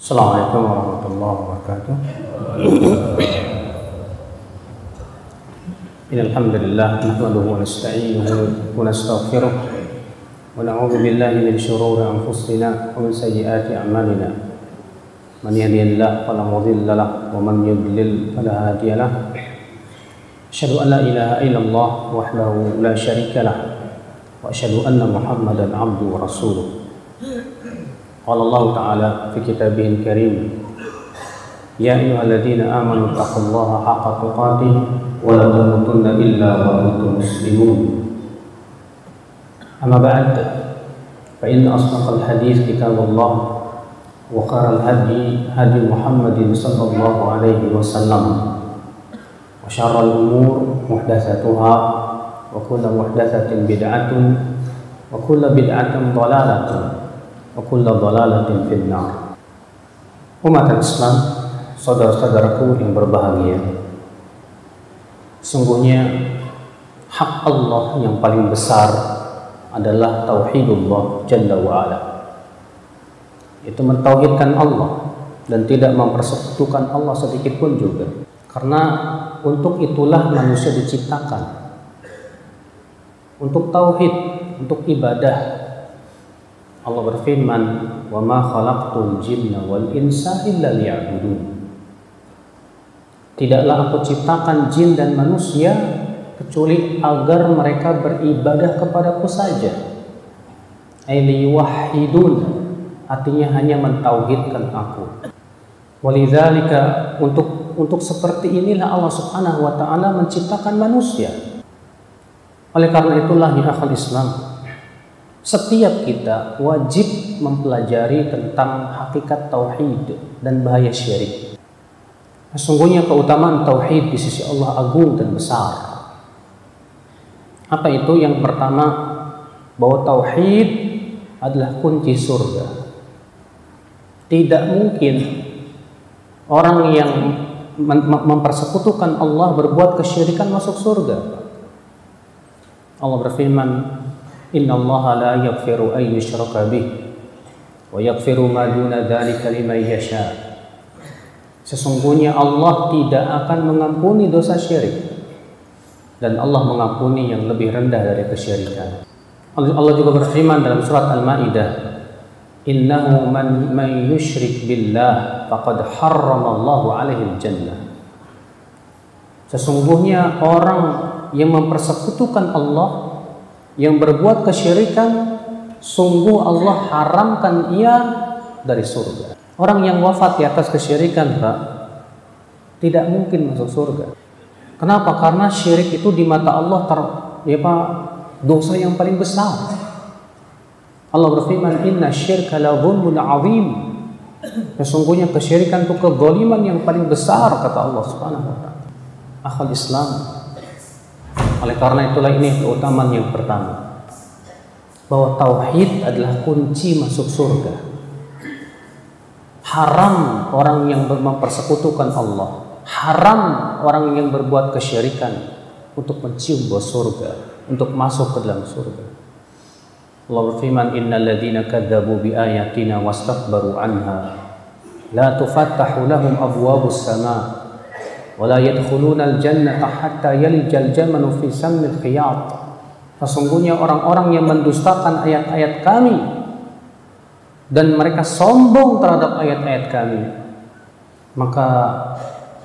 Assalamualaikum warahmatullahi wabarakatuh. إن الحمد لله نحمده ونستعينه ونستغفره ونعوذ بالله من شرور أنفسنا ومن سيئات أعمالنا. من يهدي الله فلا مضل له ومن يضلل فلا هادي له. أشهد أن لا إله إلا الله وحده لا شريك له وأشهد أن محمدا عبده ورسوله. قال الله تعالى في كتابه الكريم يا أيها الذين آمنوا اتقوا الله حق تقاته ولا تموتن إلا وأنتم مسلمون. أما بعد فإن أصدق الحديث كتاب الله وخير الهدي هدي محمد صلى الله عليه وسلم وشر الأمور محدثاتها وكل محدثة بدعة وكل بدعة ضلالة. وكل ضلالة في النار Umat Islam, saudara-saudaraku yang berbahagia. Sungguhnya hak Allah yang paling besar adalah tauhidullah jalla wa ala. Itu mentauhidkan Allah dan tidak mempersekutukan Allah sedikit pun juga. Karena untuk itulah manusia diciptakan. Untuk tauhid, untuk ibadah, Allah berfirman, "Wa ma khalaqtul jinna wal insa illa liya'budun." Tidaklah aku ciptakan jin dan manusia kecuali agar mereka beribadah kepadaku saja. Ailiyuwahhidun artinya hanya mentauhidkan aku. Walidzalika untuk untuk seperti inilah Allah Subhanahu wa taala menciptakan manusia. Oleh karena itulah ya Islam, setiap kita wajib mempelajari tentang hakikat tauhid dan bahaya syirik. Sesungguhnya keutamaan tauhid di sisi Allah agung dan besar. Apa itu? Yang pertama, bahwa tauhid adalah kunci surga. Tidak mungkin orang yang mempersekutukan Allah berbuat kesyirikan masuk surga. Allah berfirman, Allah la yaghfiru an yushraka bih wa yaghfiru ma duna dzalika liman yasha. Sesungguhnya Allah tidak akan mengampuni dosa syirik dan Allah mengampuni yang lebih rendah dari kesyirikan. Allah juga berfirman dalam surat Al-Maidah, "Innahu man man yusyrik billah faqad harramallahu alaihi al-jannah." Sesungguhnya orang yang mempersekutukan Allah yang berbuat kesyirikan sungguh Allah haramkan ia dari surga. Orang yang wafat di atas kesyirikan, Pak, tidak mungkin masuk surga. Kenapa? Karena syirik itu di mata Allah ter, ya Pak, dosa yang paling besar. Allah berfirman, "Inna syirka la dzulmun 'adzim." Sesungguhnya kesyirikan itu kezaliman yang paling besar kata Allah Subhanahu wa taala. Akhul Islam, oleh karena itulah ini keutamaan yang pertama. Bahwa tauhid adalah kunci masuk surga. Haram orang yang mempersekutukan Allah. Haram orang yang berbuat kesyirikan untuk mencium bau surga, untuk masuk ke dalam surga. Allah berfirman, "Innal ladzina kadzabu bi ayatina wastakbaru anha la tufattahu lahum abwabus sama' wala yadkhuluna al-jannata hatta yalijal jamanu fi sammil khiyat. Sesungguhnya orang-orang yang mendustakan ayat-ayat kami dan mereka sombong terhadap ayat-ayat kami, maka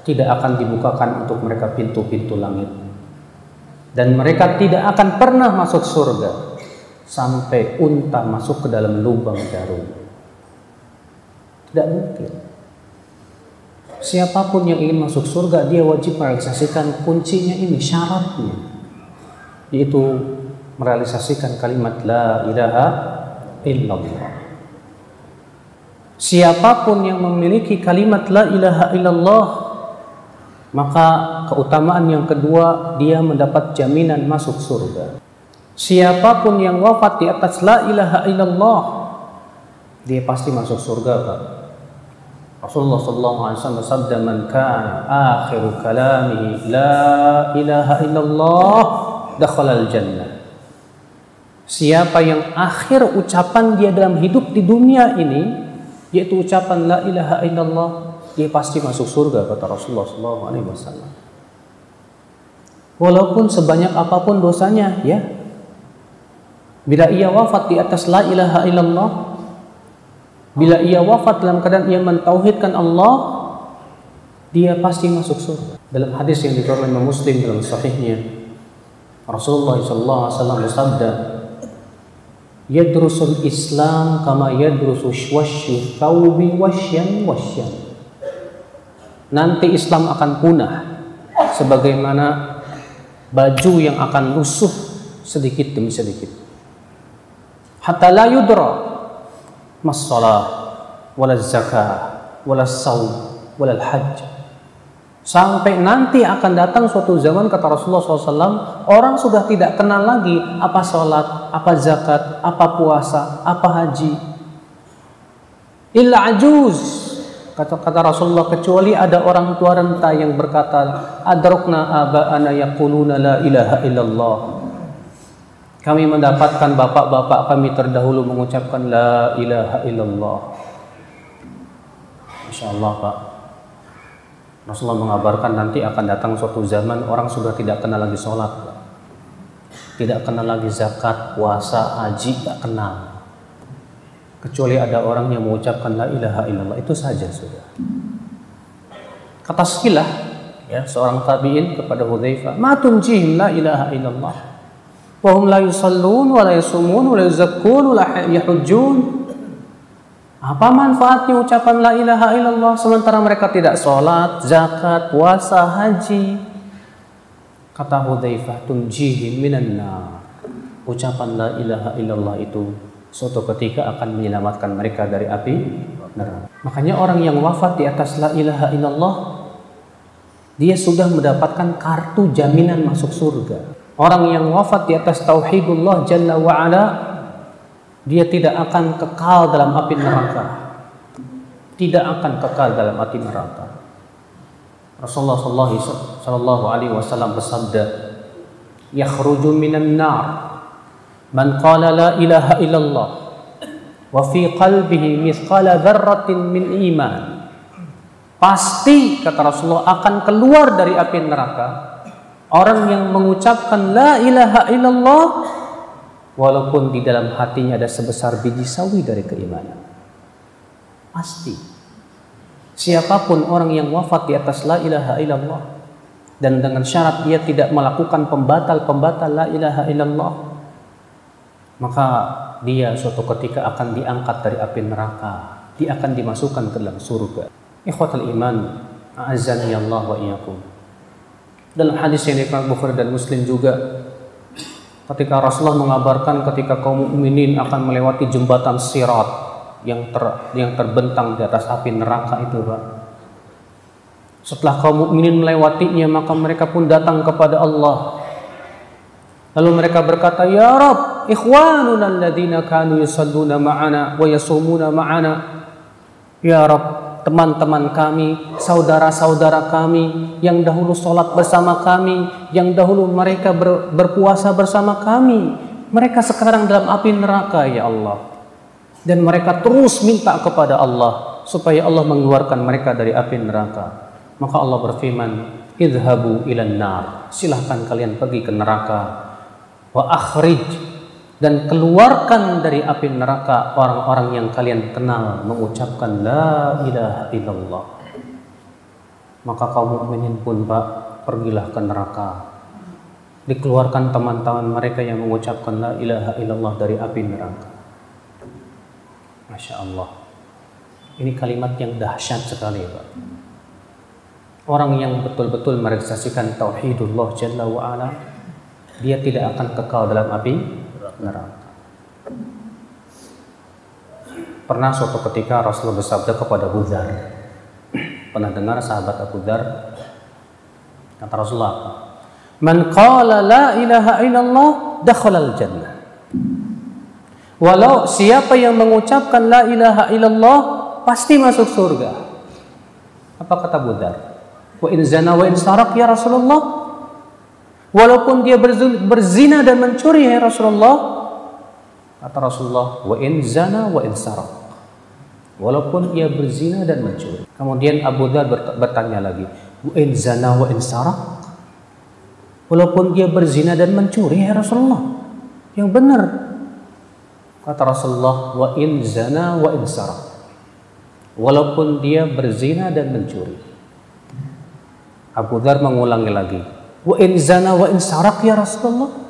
tidak akan dibukakan untuk mereka pintu-pintu langit. Dan mereka tidak akan pernah masuk surga sampai unta masuk ke dalam lubang jarum. Tidak mungkin. Siapa pun yang ingin masuk surga, dia wajib merealisasikan kuncinya ini, syaratnya. Yaitu merealisasikan kalimat La ilaha illallah. Siapa pun yang memiliki kalimat La ilaha illallah, maka keutamaan yang kedua, dia mendapat jaminan masuk surga. Siapa pun yang wafat di atas La ilaha illallah, dia pasti masuk surga, Pak. Rasulullah sallallahu alaihi wasallam bersabda man kana akhiru kalamihi la ilaha illallah dakhala al jannah. Siapa yang akhir ucapan dia dalam hidup di dunia ini yaitu ucapan la ilaha illallah, dia pasti masuk surga kata Rasulullah SAW. Walaupun sebanyak apa pun dosanya, ya. Bila ia wafat di atas la ilaha illallah, bila ia wafat dalam keadaan ia mentauhidkan Allah, dia pasti masuk surga. Dalam hadis yang dikeluarkan oleh Muslim dalam sahihnya, Rasulullah SAW bersabda, "Yadrusul Islam kama yadrusu wasyu thawbi wasyan wasyan." Nanti Islam akan punah sebagaimana baju yang akan lusuh sedikit demi sedikit. Hatta la yudra mas salah wala zakah wala saum wala hajj Sampai nanti akan datang suatu zaman kata Rasulullah SAW Orang sudah tidak kenal lagi apa sholat, apa zakat, apa puasa, apa haji. Illa ajuz kata, kata Rasulullah kecuali ada orang tua renta yang berkata Adrokna aba'ana yakuluna la ilaha illallah Kami mendapatkan bapak-bapak kami terdahulu mengucapkan la ilaha illallah Masya Allah Pak Rasulullah mengabarkan nanti akan datang suatu zaman orang sudah tidak kenal lagi sholat, tidak kenal lagi zakat, puasa, haji, tak kenal. Kecuali ada orang yang mengucapkan la ilaha illallah itu saja sudah. Kata sekilah ya seorang tabiin kepada Hudzaifah, "Ma tunjihim la ilaha illallah." Wa hum la yusallun wa la yasumun wa la yuzakkun wa la yahujjun apa manfaatnya ucapan la ilaha illallah sementara mereka tidak sholat, zakat, puasa, haji? Kata Hudzaifah, tunjihi minan Ucapan la ilaha illallah itu suatu ketika akan menyelamatkan mereka dari api neraka. Makanya orang yang wafat di atas la ilaha illallah dia sudah mendapatkan kartu jaminan masuk surga. Orang yang wafat di atas tauhidullah jalla wa ala dia tidak akan kekal dalam api neraka. Tidak akan kekal dalam api neraka. Rasulullah sallallahu alaihi wasallam bersabda, "Yakhruju minan nar man qala la ilaha illallah wa fi qalbihi mithqala dzarratin min iman." Pasti kata Rasulullah akan keluar dari api neraka orang yang mengucapkan la ilaha illallah walaupun di dalam hatinya ada sebesar biji sawi dari keimanan. Pasti. Siapa pun orang yang wafat di atas la ilaha illallah dan dengan syarat dia tidak melakukan pembatal-pembatal la ilaha illallah maka dia suatu ketika akan diangkat dari api neraka dia akan dimasukkan ke dalam surga ikhwatal iman a'azzani Allah wa dalam hadis yang dikatakan Bukhari dan Muslim juga ketika Rasulullah mengabarkan ketika kaum mukminin akan melewati jembatan sirat yang ter, yang terbentang di atas api neraka itu, Pak. Setelah kaum mukminin melewatinya, maka mereka pun datang kepada Allah. Lalu mereka berkata, "Ya Rabb, ikhwanuna alladziina kanu yusalluna ma'ana wa yasumuna ma'ana." Ya Rabb, teman-teman kami, saudara-saudara kami yang dahulu sholat bersama kami, yang dahulu mereka ber, berpuasa bersama kami. Mereka sekarang dalam api neraka ya Allah. Dan mereka terus minta kepada Allah supaya Allah mengeluarkan mereka dari api neraka. Maka Allah berfirman, "Idhabu ilan nar." Silahkan kalian pergi ke neraka. Wa akhrij dan keluarkan dari api neraka orang-orang yang kalian kenal mengucapkan la ilaha illallah. Maka kaum mukminin pun Pak pergilah ke neraka. Dikeluarkan teman-teman mereka yang mengucapkan la ilaha illallah dari api neraka. Masya Allah. Ini kalimat yang dahsyat sekali Pak. Orang yang betul-betul merealisasikan tauhidullah jalla wa ala dia tidak akan kekal dalam api neraka. Pernah suatu ketika Rasulullah bersabda kepada Abu Dhar. Pernah dengar sahabat Abu Dhar? Kata Rasulullah? Man qala la ilaha illallah dakhala jannah. Walau siapa yang mengucapkan la ilaha illallah pasti masuk surga. Apa kata Abu Dhar? Wa in zana wa in sarak ya Rasulullah Walaupun dia berzina dan mencuri ya Rasulullah. Kata Rasulullah, wa in zana wa in sarak. walaupun ia berzina dan mencuri. Kemudian Abu Dhar bertanya lagi, in zana wa in sarak? Walaupun dia berzina dan mencuri, ya Rasulullah. Yang benar. Kata Rasulullah, wa in zana wa in sarak. Walaupun dia berzina dan mencuri. Abu Dhar mengulangi lagi, wa in zana wa in sarak ya Rasulullah.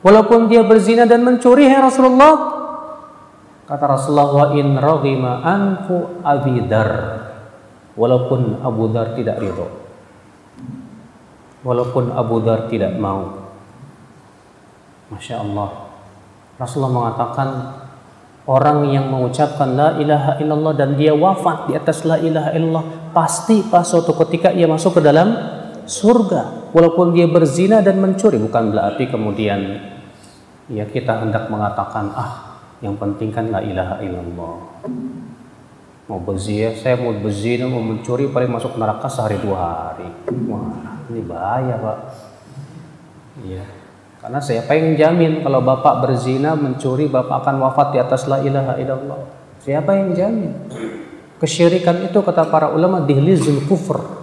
Walaupun dia berzina dan mencuri, ya Rasulullah, Kata Rasulullah wa in raghima anfu Abi Dar. Walaupun Abu Dar tidak ridho. Walaupun Abu Dar tidak mau. Masya Allah. Rasulullah mengatakan orang yang mengucapkan la ilaha illallah dan dia wafat di atas la ilaha illallah pasti pas suatu ketika ia masuk ke dalam surga walaupun dia berzina dan mencuri bukan berarti kemudian ya kita hendak mengatakan ah yang penting kan la ilaha illallah. Mau berzina, saya mau berzina, mau mencuri, paling masuk neraka sehari dua hari. Wah, ini bahaya pak. Iya. Karena saya pengen jamin kalau bapak berzina, mencuri, bapak akan wafat di atas la ilaha illallah. Siapa yang jamin? Kesyirikan itu kata para ulama dihlizul kufur.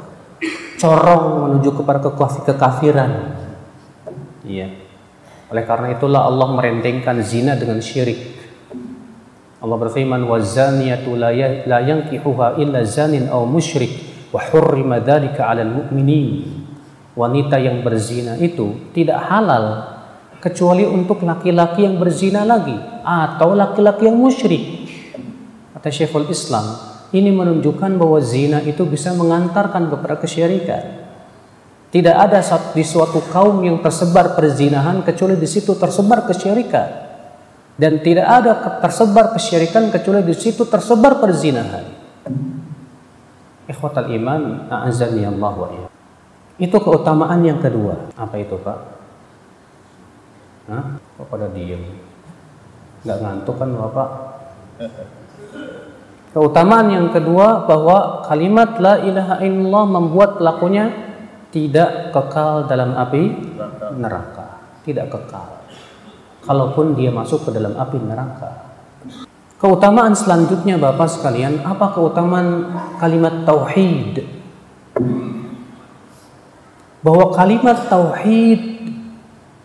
Corong menuju kepada kekafiran. Iya. Oleh karena itulah Allah merentengkan zina dengan syirik. Allah berfirman wazaniyatu la yankihuha illa zanin aw musyrik wa hurrima dzalika 'alal mu'minin. Wanita yang berzina itu tidak halal kecuali untuk laki-laki yang berzina lagi atau laki-laki yang musyrik. Kata Syekhul Islam, ini menunjukkan bahwa zina itu bisa mengantarkan kepada kesyirikan. Tidak ada di suatu kaum yang tersebar perzinahan kecuali di situ tersebar kesyirikan dan tidak ada tersebar kesyirikan kecuali di situ tersebar perzinahan. Ikhwatal iman, a'azani Allah wa iya. Itu keutamaan yang kedua. Apa itu, Pak? Hah? Kok pada diem? Nggak ngantuk kan, Bapak? Keutamaan yang kedua bahwa kalimat la ilaha illallah membuat pelakunya tidak kekal dalam api neraka. Tidak kekal kalaupun dia masuk ke dalam api neraka. Keutamaan selanjutnya Bapak sekalian, apa keutamaan kalimat tauhid? Bahwa kalimat tauhid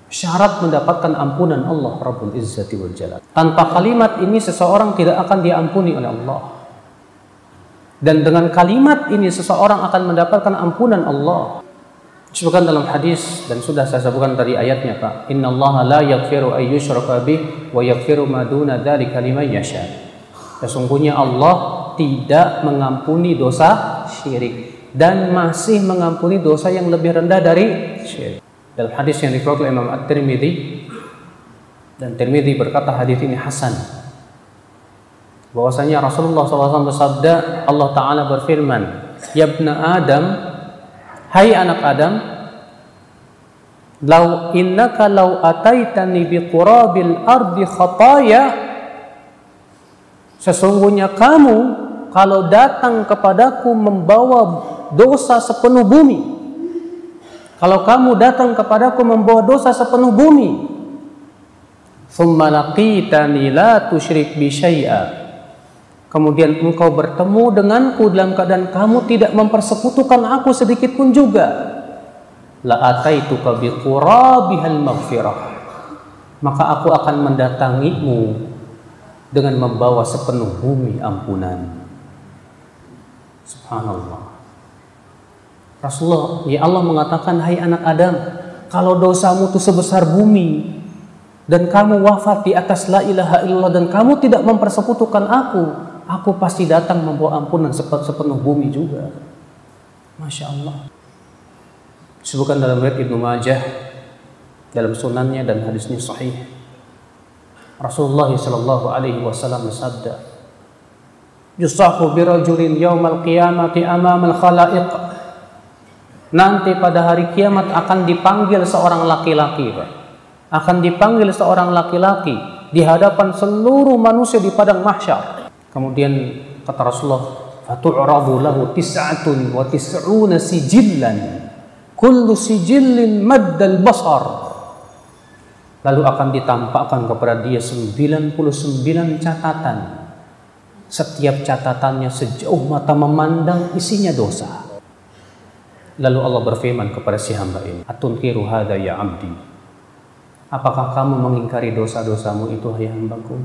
syarat mendapatkan ampunan Allah Rabbul Izzati wal Jalal. Tanpa kalimat ini seseorang tidak akan diampuni oleh Allah. Dan dengan kalimat ini seseorang akan mendapatkan ampunan Allah. Disebutkan dalam hadis dan sudah saya sebutkan tadi ayatnya Pak. Inna Allah la yaghfiru ay yushraka bih wa yaghfiru ma duna dzalika liman yasha. Sesungguhnya Allah tidak mengampuni dosa syirik dan masih mengampuni dosa yang lebih rendah dari syirik. Dalam hadis yang oleh Imam At-Tirmidzi dan Tirmidzi berkata hadis ini hasan. Bahwasanya Rasulullah SAW bersabda, Allah Taala berfirman, "Ya Adam, Hai anak Adam, lau innaka lau ataitani biqurabil ardi khataya Sesungguhnya kamu kalau datang kepadaku membawa dosa sepenuh bumi. Kalau kamu datang kepadaku membawa dosa sepenuh bumi Thumma laqitani la tusyrik bi kemudian engkau bertemu denganku dalam keadaan kamu tidak mempersekutukan aku sedikit pun juga. La ataituka biqurabihal maghfirah. Maka aku akan mendatangimu dengan membawa sepenuh bumi ampunan. Subhanallah. Rasulullah ya Allah mengatakan hai anak Adam kalau dosamu itu sebesar bumi dan kamu wafat di atas la ilaha illallah dan kamu tidak mempersekutukan aku aku pasti datang membawa ampunan sepenuh bumi juga. Masya Allah. Disebutkan dalam riwayat Ibnu Majah dalam sunannya dan hadisnya sahih. Rasulullah sallallahu alaihi wasallam bersabda, "Yusahu birajulin yaumal qiyamati amamal khalaiq." Nanti pada hari kiamat akan dipanggil seorang laki-laki. Akan dipanggil seorang laki-laki di hadapan seluruh manusia di padang mahsyar Kemudian kata Rasulullah, "Fatu'radu lahu tis'atun wa tis'una sijillan. Kullu sijillin maddal basar." Lalu akan ditampakkan kepada dia 99 catatan. Setiap catatannya sejauh mata memandang isinya dosa. Lalu Allah berfirman kepada si hamba ini, Atunkiru hadha ya abdi. Apakah kamu mengingkari dosa-dosamu itu, hai hambaku?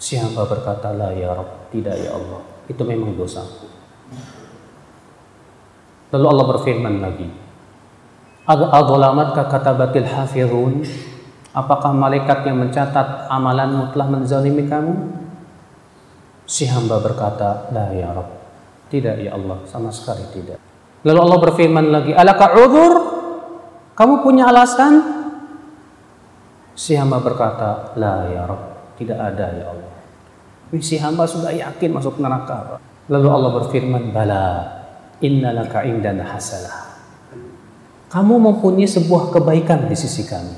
Si hamba berkata, La ya Rabb, tidak ya Allah. Itu memang dosaku. Lalu Allah berfirman lagi, Adzalamatka katabatil hafizun? Apakah malaikat yang mencatat amalanmu telah menzalimi kamu? Si hamba berkata, La ya Rabb. Tidak ya Allah, sama sekali tidak. Lalu Allah berfirman lagi, Alaka udur? Kamu punya alasan? Si hamba berkata, La ya Rabb. Tidak ada ya Allah. Si hamba sudah yakin masuk neraka. Lalu Allah berfirman, Bala, innalaka indana hasanah. Kamu mempunyai sebuah kebaikan di sisi kami.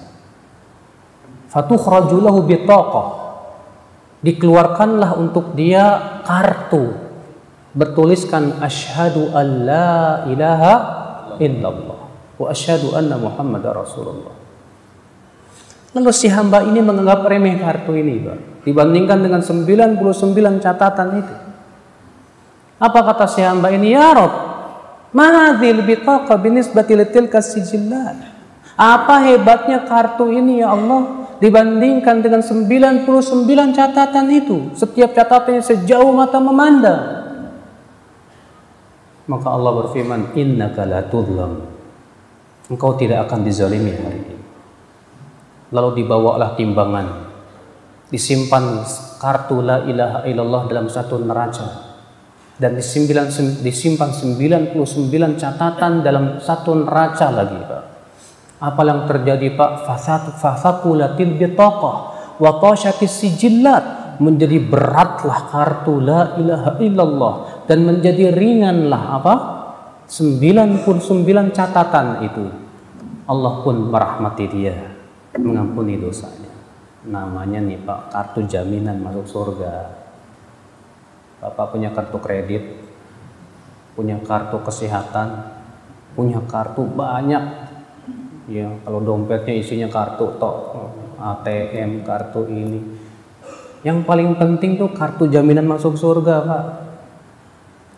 Fatukhrajulahu bitaqah dikeluarkanlah untuk dia kartu bertuliskan asyhadu an la ilaha illallah wa asyhadu anna muhammad rasulullah lalu si hamba ini menganggap remeh kartu ini Pak. dibandingkan dengan 99 catatan itu. Apa kata si hamba ini? Ya Rob mahadil bitaqa binisbati litilka sijillat apa hebatnya kartu ini ya Allah dibandingkan dengan 99 catatan itu? Setiap catatannya sejauh mata memandang. Maka Allah berfirman innaka la tudlam. Engkau tidak akan dizalimi hari ini lalu dibawalah timbangan disimpan kartu la ilaha illallah dalam satu neraca dan disimpan 99 catatan dalam satu neraca lagi Pak apa yang terjadi Pak? Fasakulatil bitaqah wa tashatis sijillat menjadi beratlah kartu la ilaha illallah dan menjadi ringanlah apa? 99 catatan itu. Allah pun merahmati dia, mengampuni dosanya. Namanya nih Pak, kartu jaminan masuk surga. Bapak punya kartu kredit, punya kartu kesehatan, punya kartu banyak ya kalau dompetnya isinya kartu tok ATM kartu ini yang paling penting tuh kartu jaminan masuk surga pak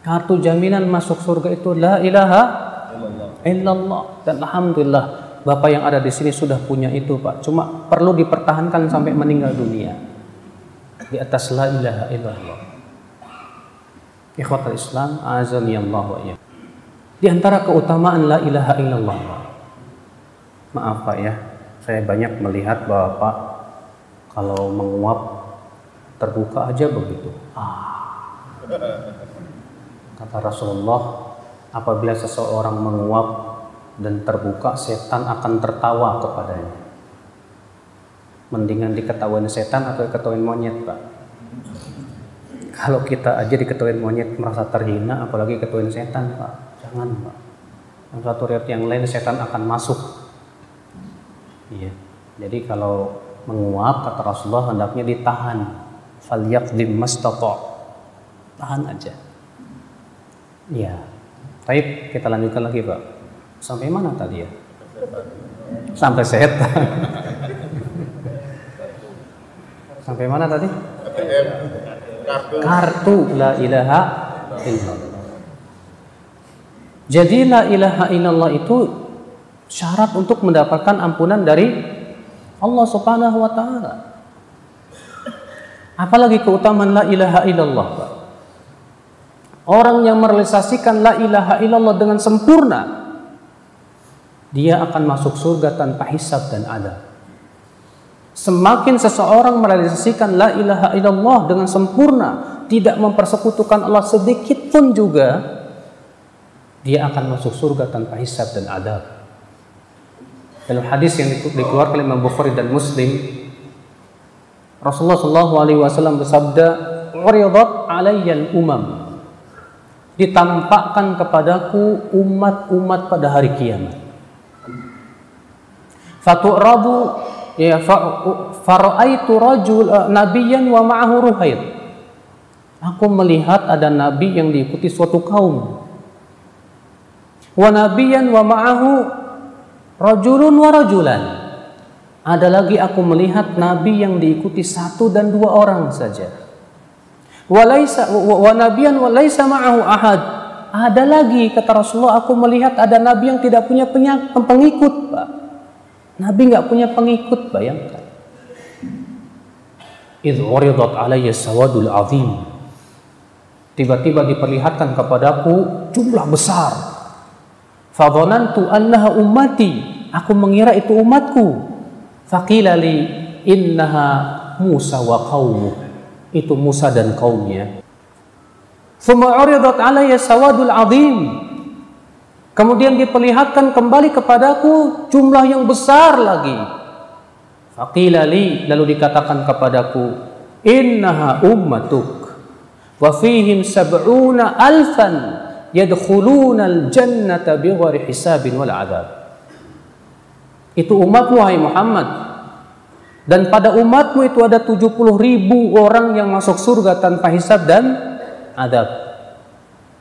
kartu jaminan masuk surga itu la ilaha illallah dan alhamdulillah bapak yang ada di sini sudah punya itu pak. Cuma perlu dipertahankan sampai meninggal dunia. Di atas la ilaha illallah. Ikhwatal islam azan Allah wa di antara keutamaan la ilaha illallah maaf Pak ya, saya banyak melihat Bapak kalau menguap terbuka aja begitu. Ah. Kata Rasulullah, apabila seseorang menguap dan terbuka, setan akan tertawa kepadanya. Mendingan diketawain setan atau diketawain monyet, Pak? Kalau kita aja diketawain monyet merasa terhina, apalagi ketawain setan, Pak. Jangan, Pak. Yang satu riwayat yang lain setan akan masuk Iya. Jadi kalau menguap kata Rasulullah hendaknya ditahan. Falyaqdim mastata. Tahan aja. Iya. Baik, kita lanjutkan lagi, Pak. Sampai mana tadi ya? Sampai setan. Sampai mana tadi? Kartu. Kartu la ilaha illallah. Jadi la ilaha illallah itu syarat untuk mendapatkan ampunan dari Allah Subhanahu wa taala. Apalagi keutamaan la ilaha illallah. Orang yang merealisasikan la ilaha illallah dengan sempurna, dia akan masuk surga tanpa hisab dan adab. Semakin seseorang merealisasikan la ilaha illallah dengan sempurna, tidak mempersekutukan Allah sedikit pun juga, dia akan masuk surga tanpa hisab dan adab. Dalam hadis yang dikeluarkan oleh Imam Bukhari dan Muslim, Rasulullah Shallallahu Alaihi Wasallam bersabda, "Uridat alayyal umam." Ditampakkan kepadaku umat-umat pada hari kiamat. Fatu'rabu ya faraitu rajul uh, nabiyyan wa ma'ahu ruhaid. Aku melihat ada nabi yang diikuti suatu kaum. Wa nabiyyan wa ma'ahu Rajulun wa rajulan. Ada lagi aku melihat nabi yang diikuti satu dan dua orang saja. Walaisa wa nabiyan walaisa ma'ahu ahad. Ada lagi kata Rasulullah aku melihat ada nabi yang tidak punya pengikut, Pak. Nabi nggak punya pengikut, bayangkan. Idh uridat alayya sawadul azim. Tiba-tiba diperlihatkan kepadaku jumlah besar. Fadhanantu annaha ummati. Aku mengira itu umatku. Faqila li innaha Musa wa qaumuh. Itu Musa dan kaumnya. Thumma uridat alayya sawadul azim. Kemudian diperlihatkan kembali kepadaku jumlah yang besar lagi. Faqila li lalu dikatakan kepadaku innaha ummatuk wa fihim sab'una alfan yadkhuluna al-jannata bighairi hisabin wal adab. Itu umatmu wahai Muhammad. Dan pada umatmu itu ada 70 ribu orang yang masuk surga tanpa hisab dan adab.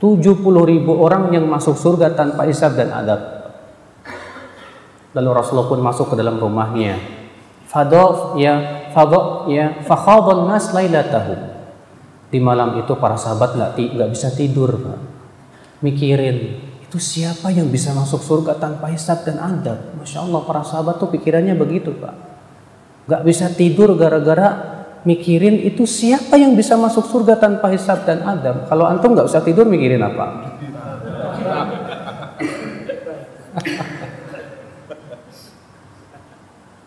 70 ribu orang yang masuk surga tanpa hisab dan adab. Lalu Rasulullah pun masuk ke dalam rumahnya. Fadov ya fadov ya fakhadhan nas lailatahum. Di malam itu para sahabat nggak bisa tidur, Pak. Mikirin itu siapa yang bisa masuk surga tanpa hisab dan adab? Masya Allah para sahabat tuh pikirannya begitu, Pak Gak bisa tidur gara-gara mikirin itu siapa yang bisa masuk surga tanpa hisab dan adab. Kalau antum gak usah tidur mikirin apa?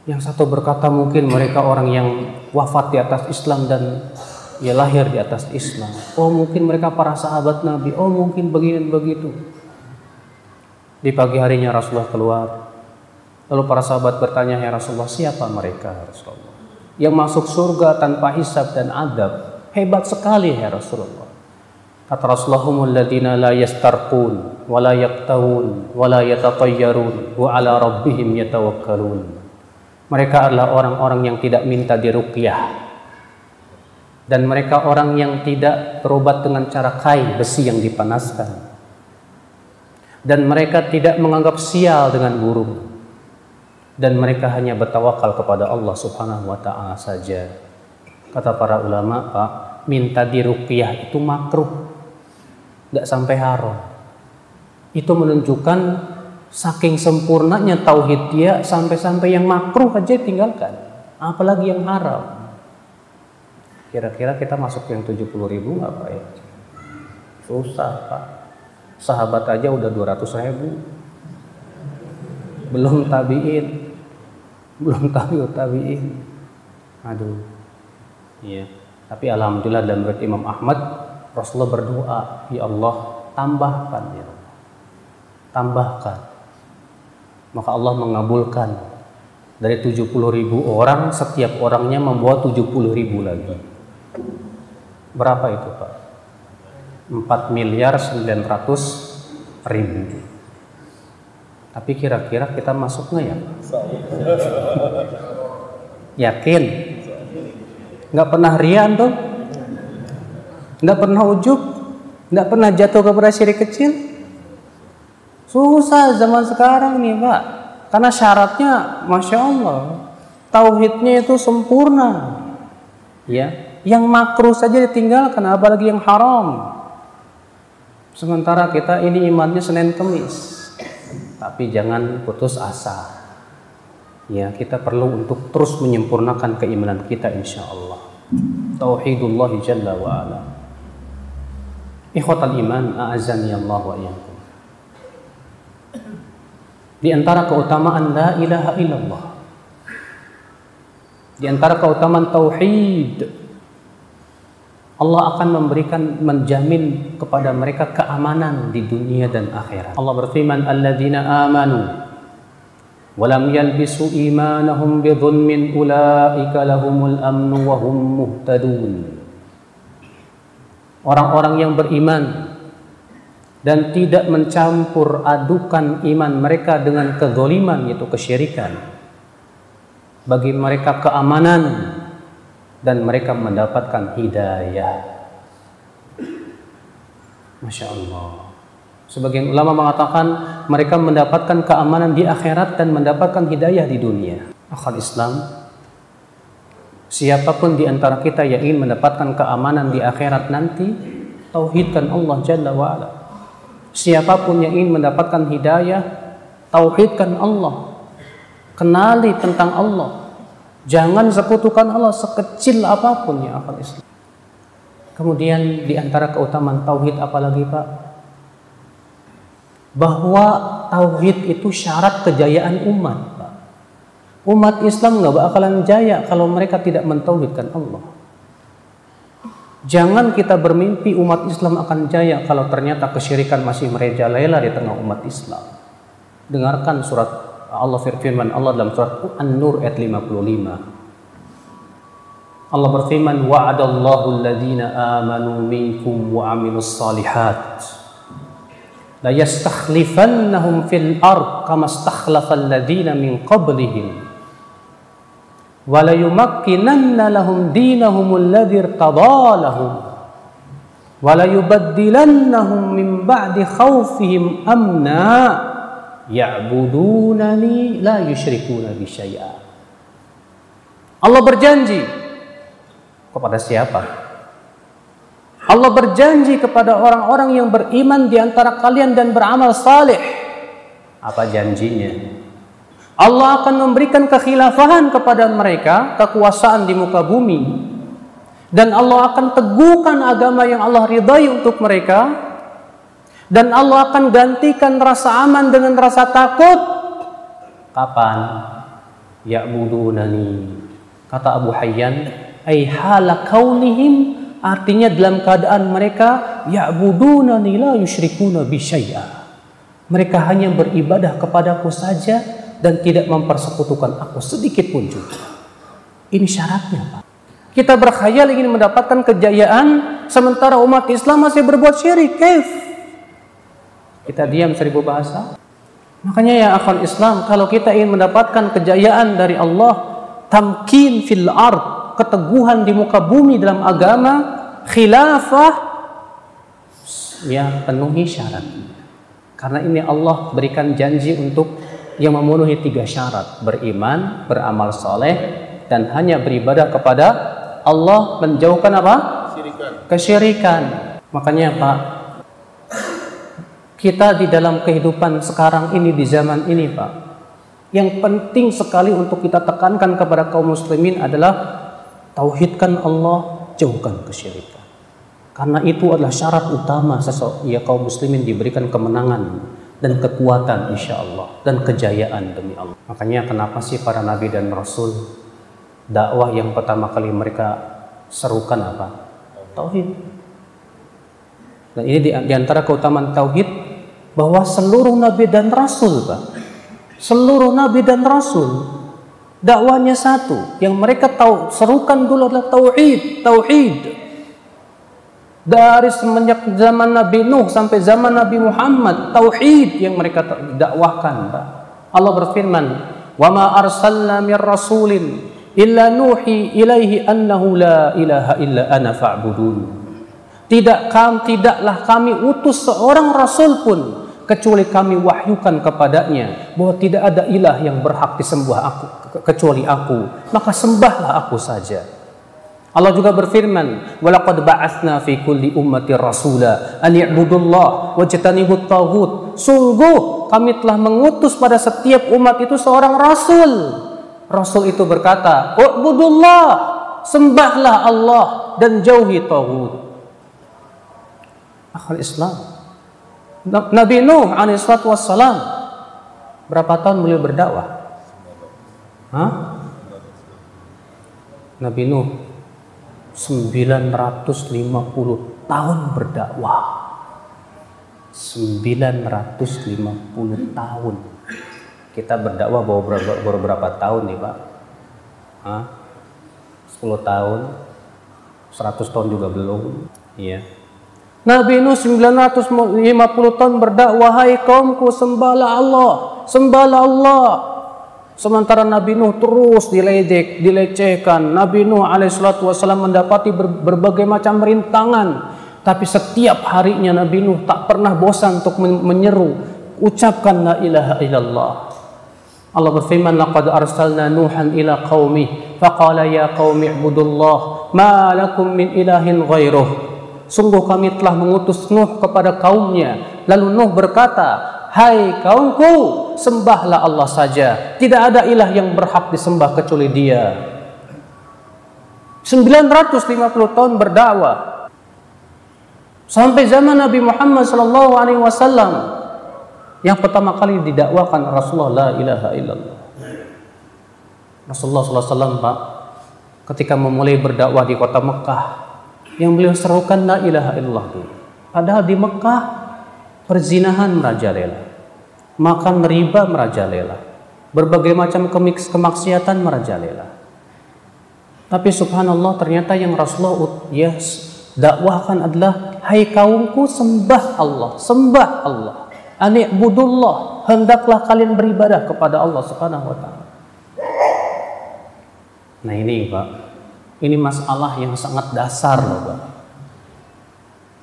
yang satu berkata mungkin mereka orang yang wafat di atas Islam dan ya lahir di atas Islam. Oh mungkin mereka para sahabat Nabi. Oh mungkin begini begitu. Di pagi harinya Rasulullah keluar Lalu para sahabat bertanya, "Ya Rasulullah, siapa mereka, ya Rasulullah? Yang masuk surga tanpa hisab dan adab. Hebat sekali, ya Rasulullah." Kata Rasulullah, "Humul ladina la yastarqun wa la yaktawun wa la yatatayyarun wa ala rabbihim yatawakkalun." Mereka adalah orang-orang yang tidak minta diruqyah. Dan mereka orang yang tidak berobat dengan cara kai besi yang dipanaskan. Dan mereka tidak menganggap sial dengan burung dan mereka hanya bertawakal kepada Allah Subhanahu wa taala saja. Kata para ulama, Pak, minta diruqyah itu makruh. Enggak sampai haram. Itu menunjukkan saking sempurnanya tauhid dia sampai-sampai yang makruh aja tinggalkan. Apalagi yang haram. Kira-kira kita masuk yang 70 ribu nggak Pak ya? Susah Pak. Sahabat aja udah 200 ribu. Belum tabiin belum tahu tabiin aduh. Iya. Tapi alhamdulillah dalam berat Imam Ahmad Rasulullah berdoa ya Allah tambahkan ya tambahkan. Maka Allah mengabulkan. Dari 70 ribu orang setiap orangnya membawa 70 ribu lagi. Berapa itu Pak? 4 miliar 900 ribu tapi kira-kira kita masuk nggak ya? Yakin? Nggak pernah rian tuh? Nggak pernah ujuk? Nggak pernah jatuh kepada syirik kecil? Susah zaman sekarang nih Pak. Karena syaratnya Masya Allah. Tauhidnya itu sempurna. Ya, yang makruh saja ditinggalkan, apalagi yang haram. Sementara kita ini imannya Senin Kemis tapi jangan putus asa. Ya, kita perlu untuk terus menyempurnakan keimanan kita insya Allah. Tauhidullah jalla wa ala. Ikhwatal iman, a'azani Allah wa iyyakum. Di antara keutamaan la ilaha illallah. Di antara keutamaan tauhid Allah akan memberikan menjamin kepada mereka keamanan di dunia dan akhirat. Allah berfirman, "Alladzina amanu wa lam yalbisu imanahum bidhulmin ulaika lahumul amnu wa hum muhtadun." Orang-orang yang beriman dan tidak mencampur adukan iman mereka dengan kezaliman yaitu kesyirikan. Bagi mereka keamanan dan mereka mendapatkan hidayah. Masya Allah. Sebagian ulama mengatakan mereka mendapatkan keamanan di akhirat dan mendapatkan hidayah di dunia. Akal Islam, Siapa pun di antara kita yang ingin mendapatkan keamanan di akhirat nanti, tauhidkan Allah Jalla wa'ala. Siapa pun yang ingin mendapatkan hidayah, tauhidkan Allah. Kenali tentang Allah. Jangan sekutukan Allah sekecil apa pun ya akal Islam. Kemudian di antara keutamaan tauhid apalagi Pak? Bahwa tauhid itu syarat kejayaan umat. Pak. Umat Islam nggak bakalan jaya kalau mereka tidak mentauhidkan Allah. Jangan kita bermimpi umat Islam akan jaya kalau ternyata kesyirikan masih merajalela di tengah umat Islam. Dengarkan surat Allah firman Allah dalam surat An-Nur ayat 55. Allah berfirman wa'adallahu alladhina amanu minkum wa amilus salihat la yastakhlifannahum fil ard kama istakhlafa alladhina min qablihim wa la yumakkinanna lahum dinahum alladhi irtada lahum wa la yubaddilannahum min ba'di khawfihim amna ya'budunani la yusyrikuna bi Allah berjanji kepada siapa? Allah berjanji kepada orang-orang yang beriman di antara kalian dan beramal saleh. Apa janjinya? Allah akan memberikan kekhilafahan kepada mereka, kekuasaan di muka bumi. Dan Allah akan teguhkan agama yang Allah ridai untuk mereka. Dan Allah akan gantikan rasa aman dengan rasa takut. Kapan? Ya'budunani. Kata Abu Hayyan, ay hala kaunihim artinya dalam keadaan mereka ya'budunani la yusyrikuna bi syai'a. Mereka hanya beribadah kepadaku saja dan tidak mempersekutukan aku sedikit pun juga. Ini syaratnya, Pak. Kita berkhayal ingin mendapatkan kejayaan sementara umat Islam masih berbuat syirik. Kaif? Kita diam seribu bahasa. Makanya ya akhwan Islam, kalau kita ingin mendapatkan kejayaan dari Allah, tamkin fil ard, keteguhan di muka bumi dalam agama, khilafah ya penuhi syarat. Karena ini Allah berikan janji untuk yang memenuhi tiga syarat, beriman, beramal soleh, dan hanya beribadah kepada Allah menjauhkan apa? Kesyirikan. Kesyirikan. Makanya Pak, kita di dalam kehidupan sekarang ini di zaman ini Pak, yang penting sekali untuk kita tekankan kepada kaum muslimin adalah Tauhidkan Allah, jauhkan kesyirikan. Karena itu adalah syarat utama seseorang ya kaum muslimin diberikan kemenangan dan kekuatan insya Allah dan kejayaan demi Allah. Makanya kenapa sih para nabi dan rasul dakwah yang pertama kali mereka serukan apa? Tauhid. Dan ini di, di antara keutamaan tauhid bahwa seluruh nabi dan rasul, Pak. Seluruh nabi dan rasul dakwanya satu. Yang mereka tahu serukan dulu adalah tauhid tauhid. Dari semenjak zaman Nabi Nuh sampai zaman Nabi Muhammad tauhid yang mereka dakwahkan Allah berfirman wa ma arsalna mir rasulin illa nuhi ilaihi annahu la ilaha illa ana fa'budun. Tidak kam tidaklah kami utus seorang rasul pun kecuali kami wahyukan kepadanya bahwa tidak ada ilah yang berhak disembah aku kecuali aku maka sembahlah aku saja. Allah juga berfirman walaqad ba'atsna fi kulli ummati rasula an i'budullah wajtanibut taghut sungguh kami telah mengutus pada setiap umat itu seorang rasul. Rasul itu berkata ubudullah sembahlah Allah dan jauhi taghut. Akal Islam Nabi Nuh alaihissalatu wassalam berapa tahun beliau berdakwah? Hah? Nabi Nuh 950 tahun berdakwah. 950 tahun. Kita berdakwah baru berapa, baru berapa tahun nih, Pak? Hah? 10 tahun. 100 tahun juga belum. Iya. Nabi Nuh 950 tahun berdakwah, "Hai kaumku, sembahlah Allah, sembahlah Allah." Sementara Nabi Nuh terus diledek, dilecehkan. Nabi Nuh alaihissalatu wassalam mendapati berbagai macam rintangan. Tapi setiap harinya Nabi Nuh tak pernah bosan untuk menyeru, ucapkan la ilaha illallah. Allah berfirman, "Laqad arsalna Nuhan ila qaumi, faqala ya qaumi ibudullah, ma lakum min ilahin ghairuh." Sungguh kami telah mengutus Nuh kepada kaumnya. Lalu Nuh berkata, Hai kaumku, sembahlah Allah saja. Tidak ada ilah yang berhak disembah kecuali Dia. 950 tahun berdakwah sampai zaman Nabi Muhammad sallallahu alaihi wasallam yang pertama kali didakwakan Rasulullah la ilaha illallah. Rasulullah sallallahu alaihi wasallam Pak ketika memulai berdakwah di kota Mekah yang beliau serukan la ilaha illallah dulu. Padahal di Mekah perzinahan merajalela makan riba merajalela, berbagai macam kemaksiatan merajalela. Tapi subhanallah ternyata yang Rasulullah ya dakwahkan adalah hai kaumku sembah Allah, sembah Allah. Ani'budullah, hendaklah kalian beribadah kepada Allah Subhanahu wa taala. Nah ini Pak, ini masalah yang sangat dasar loh Pak.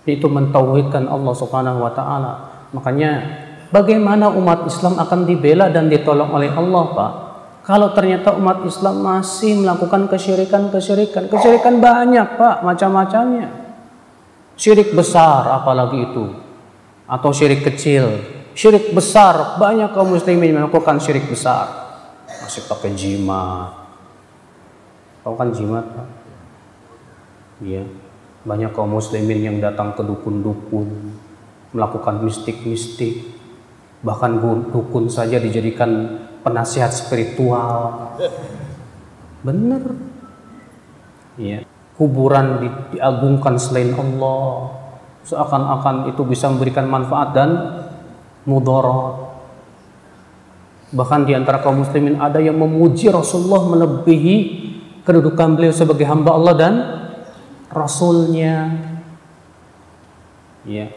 Itu mentauhidkan Allah Subhanahu wa taala. Makanya Bagaimana umat Islam akan dibela dan ditolong oleh Allah, Pak? Kalau ternyata umat Islam masih melakukan kesyirikan-kesyirikan, kesyirikan banyak, Pak, macam-macamnya. Syirik besar apalagi itu. Atau syirik kecil. Syirik besar, banyak kaum muslimin melakukan syirik besar. Masih pakai jimat. Tahu kan jimat, Pak? Iya. Banyak kaum muslimin yang datang ke dukun-dukun, melakukan mistik-mistik, bahkan dukun saja dijadikan penasihat spiritual benar ya kuburan di, diagungkan selain Allah. Seakan-akan itu bisa memberikan manfaat dan mudarat bahkan di antara kaum muslimin ada yang memuji Rasulullah melebihi kedudukan beliau sebagai hamba Allah dan Rasulnya ya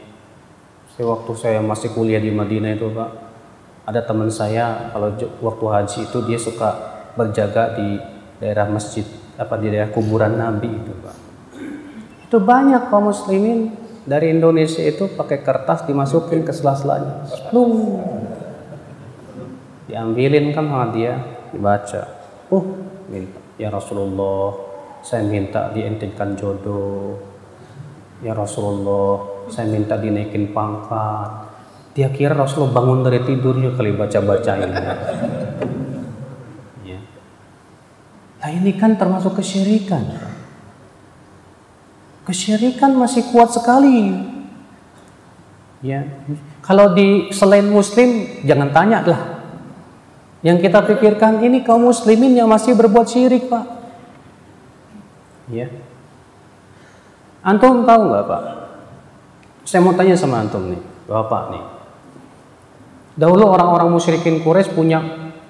waktu saya masih kuliah di Madinah itu Pak, ada teman saya kalau waktu haji itu dia suka berjaga di daerah masjid apa di daerah kuburan Nabi itu Pak. Itu banyak kaum muslimin dari Indonesia itu pakai kertas dimasukin ke sela-selanya. Diambilin kan sama dia, dibaca. Uh, minta. Ya Rasulullah, saya minta diintinkan jodoh. Ya Rasulullah, saya minta dinaikin pangkat. Dia kira Rasulullah bangun dari tidurnya kali baca-baca ini. Ya. nah ini kan termasuk kesyirikan. Kesyirikan masih kuat sekali. Ya. Kalau di selain muslim jangan tanya lah yang kita pikirkan ini kaum muslimin yang masih berbuat syirik pak ya antum tahu nggak pak saya mau tanya sama antum nih, Bapak nih. Dahulu orang-orang musyrikin Quraisy punya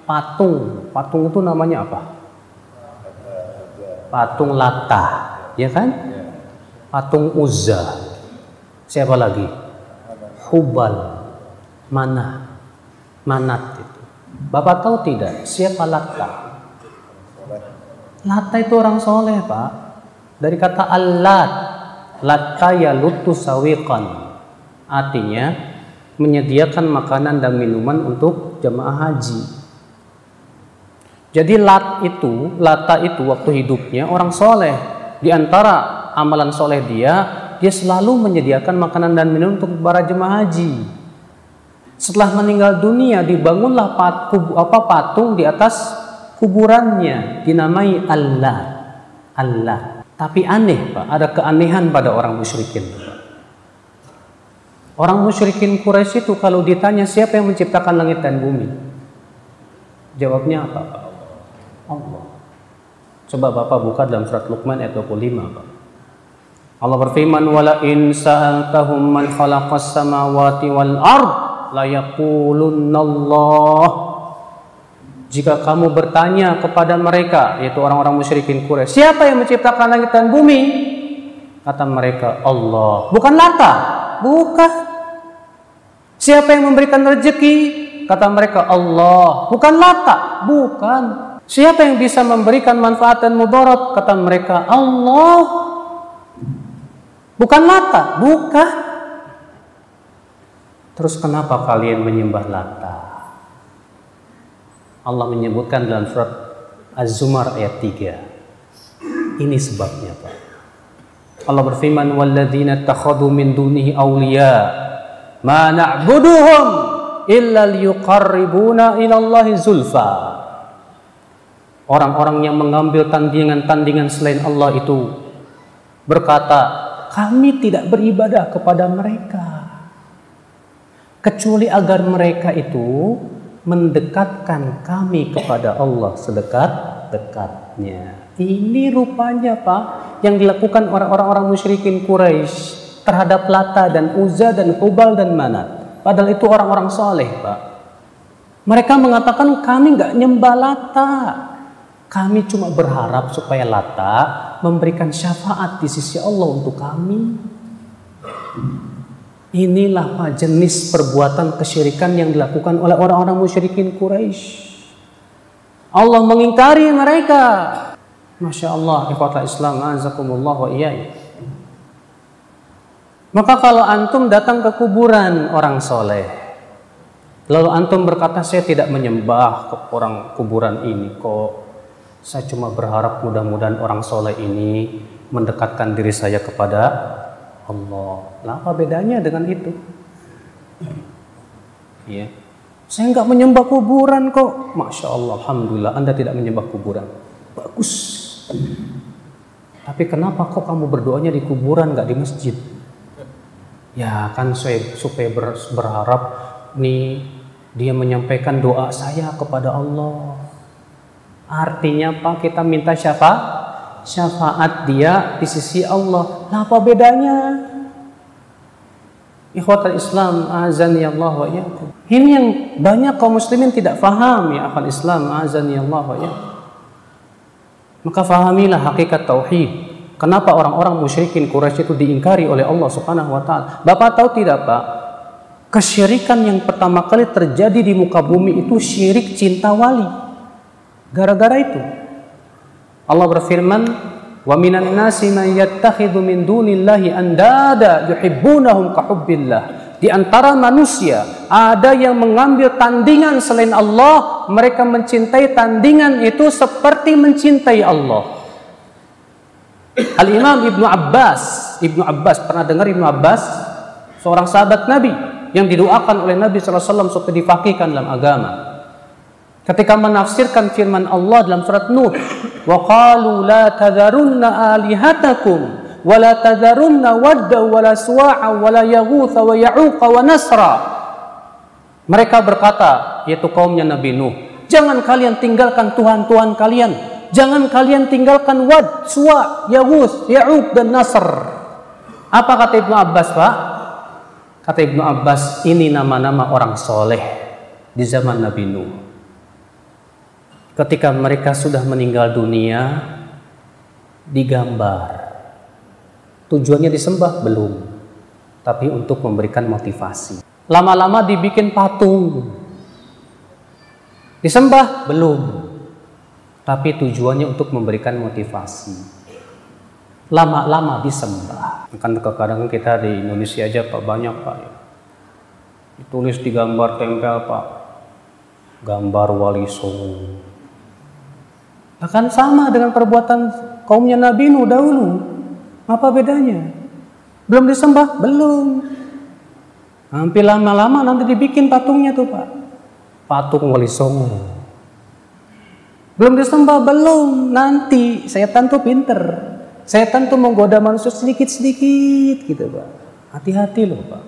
patung. Patung itu namanya apa? Patung Lata, ya kan? Patung Uzza. Siapa lagi? Hubal. Mana? Manat. Bapak tahu tidak siapa Lata? Lata itu orang soleh, Pak. Dari kata Allah Lataya lutu sawiqan. Artinya menyediakan makanan dan minuman untuk jemaah haji. Jadi lat itu, lata itu waktu hidupnya orang soleh. Di antara amalan soleh dia, dia selalu menyediakan makanan dan minum untuk para jemaah haji. Setelah meninggal dunia, dibangunlah pat, apa, patung di atas kuburannya, dinamai Allah. Allah. Tapi aneh Pak, ada keanehan pada orang musyrikin. Orang musyrikin Quraisy itu kalau ditanya siapa yang menciptakan langit dan bumi? Jawabnya apa? Allah. Coba Bapak buka dalam surat Luqman ayat 25 Pak. Allah berfirman wala in sa'altahum man khalaqas samawati wal ard la yaqulunallah jika kamu bertanya kepada mereka, yaitu orang-orang musyrikin Quraisy, siapa yang menciptakan langit dan bumi? Kata mereka, Allah. Bukan Lata, bukan. Siapa yang memberikan rezeki? Kata mereka, Allah. Bukan Lata, bukan. Siapa yang bisa memberikan manfaat dan mudarat? Kata mereka, Allah. Bukan Lata, bukan. Terus kenapa kalian menyembah Lata? Allah menyebutkan dalam surat Az-Zumar ayat 3. Ini sebabnya, Pak. Allah berfirman, "Walladzina takhadhu min dunihi awliya ma na'buduhum illa liyuqarribuna ila Allahi zulfa." Orang-orang yang mengambil tandingan-tandingan selain Allah itu berkata, "Kami tidak beribadah kepada mereka kecuali agar mereka itu mendekatkan kami kepada Allah sedekat-dekatnya. Ini rupanya Pak yang dilakukan orang-orang musyrikin Quraisy terhadap Lata dan Uzza dan Hubal dan Manat. Padahal itu orang-orang soleh Pak. Mereka mengatakan kami nggak nyembah Lata. Kami cuma berharap supaya Lata memberikan syafaat di sisi Allah untuk kami. Inilah Pak jenis perbuatan kesyirikan yang dilakukan oleh orang-orang musyrikin Quraisy. Allah mengingkari mereka. Masya Allah, ikhwatal Islam, azakumullah wa iyai. Maka kalau antum datang ke kuburan orang soleh, lalu antum berkata saya tidak menyembah ke orang kuburan ini kok, saya cuma berharap mudah-mudahan orang soleh ini mendekatkan diri saya kepada Allah. Lah apa bedanya dengan itu? Ya. Saya nggak menyembah kuburan kok. Masya Allah, Alhamdulillah Anda tidak menyembah kuburan. Bagus. Tapi kenapa kok kamu berdoanya di kuburan nggak di masjid? Ya kan saya supaya ber, berharap nih dia menyampaikan doa saya kepada Allah. Artinya apa? Kita minta siapa? Syafaat dia di sisi Allah. Nah, apa bedanya? Ikhwatal Islam, azani Allah wa iyyakum. Ini yang banyak kaum muslimin tidak faham ya akal Islam, azani Allah wa iyyakum. Maka fahamilah hakikat tauhid. Kenapa orang-orang musyrikin Quraisy itu diingkari oleh Allah Subhanahu wa taala? Bapak tahu tidak, Pak? Kesyirikan yang pertama kali terjadi di muka bumi itu syirik cinta wali. Gara-gara itu Allah berfirman, "Wa minan nasi man yattakhidhu min dunillahi andada yuhibbunahum ka hubbillah." Di antara manusia ada yang mengambil tandingan selain Allah, mereka mencintai tandingan itu seperti mencintai Allah. Al-Imam Ibnu Abbas, Ibnu Abbas pernah dengar Ibnu Abbas? Seorang sahabat Nabi yang didoakan oleh Nabi wasallam supaya difakihkan dalam agama ketika menafsirkan firman Allah dalam surat Nuh wa qalu la tadharunna alihatakum wa la tadharunna wadda wa la suwa'a wa la yaghutha wa ya'uqa wa nasra. Mereka berkata yaitu kaumnya Nabi Nuh jangan kalian tinggalkan Tuhan-Tuhan kalian. Jangan kalian tinggalkan Wad, Suwa, Yaghuth, Ya'uq dan Nasr. Apa kata Ibnu Abbas Pak? kata Ibnu Abbas ini nama-nama orang soleh di zaman Nabi Nuh ketika mereka sudah meninggal dunia digambar. Tujuannya disembah belum, tapi untuk memberikan motivasi. Lama-lama dibikin patung. Disembah belum, tapi tujuannya untuk memberikan motivasi. Lama-lama disembah. Kan kadang kita di Indonesia aja Pak banyak Pak ya. Ditulis di gambar tempel Pak. Gambar wali songo akan sama dengan perbuatan kaumnya Nabi Nuh dahulu. Apa bedanya? Belum disembah? Belum. Hampir lama-lama nanti dibikin patungnya tuh Pak. Patung Wali Songo. Belum disembah? Belum. Nanti saya tentu pinter. Saya tentu menggoda manusia sedikit-sedikit gitu Pak. Hati-hati loh Pak.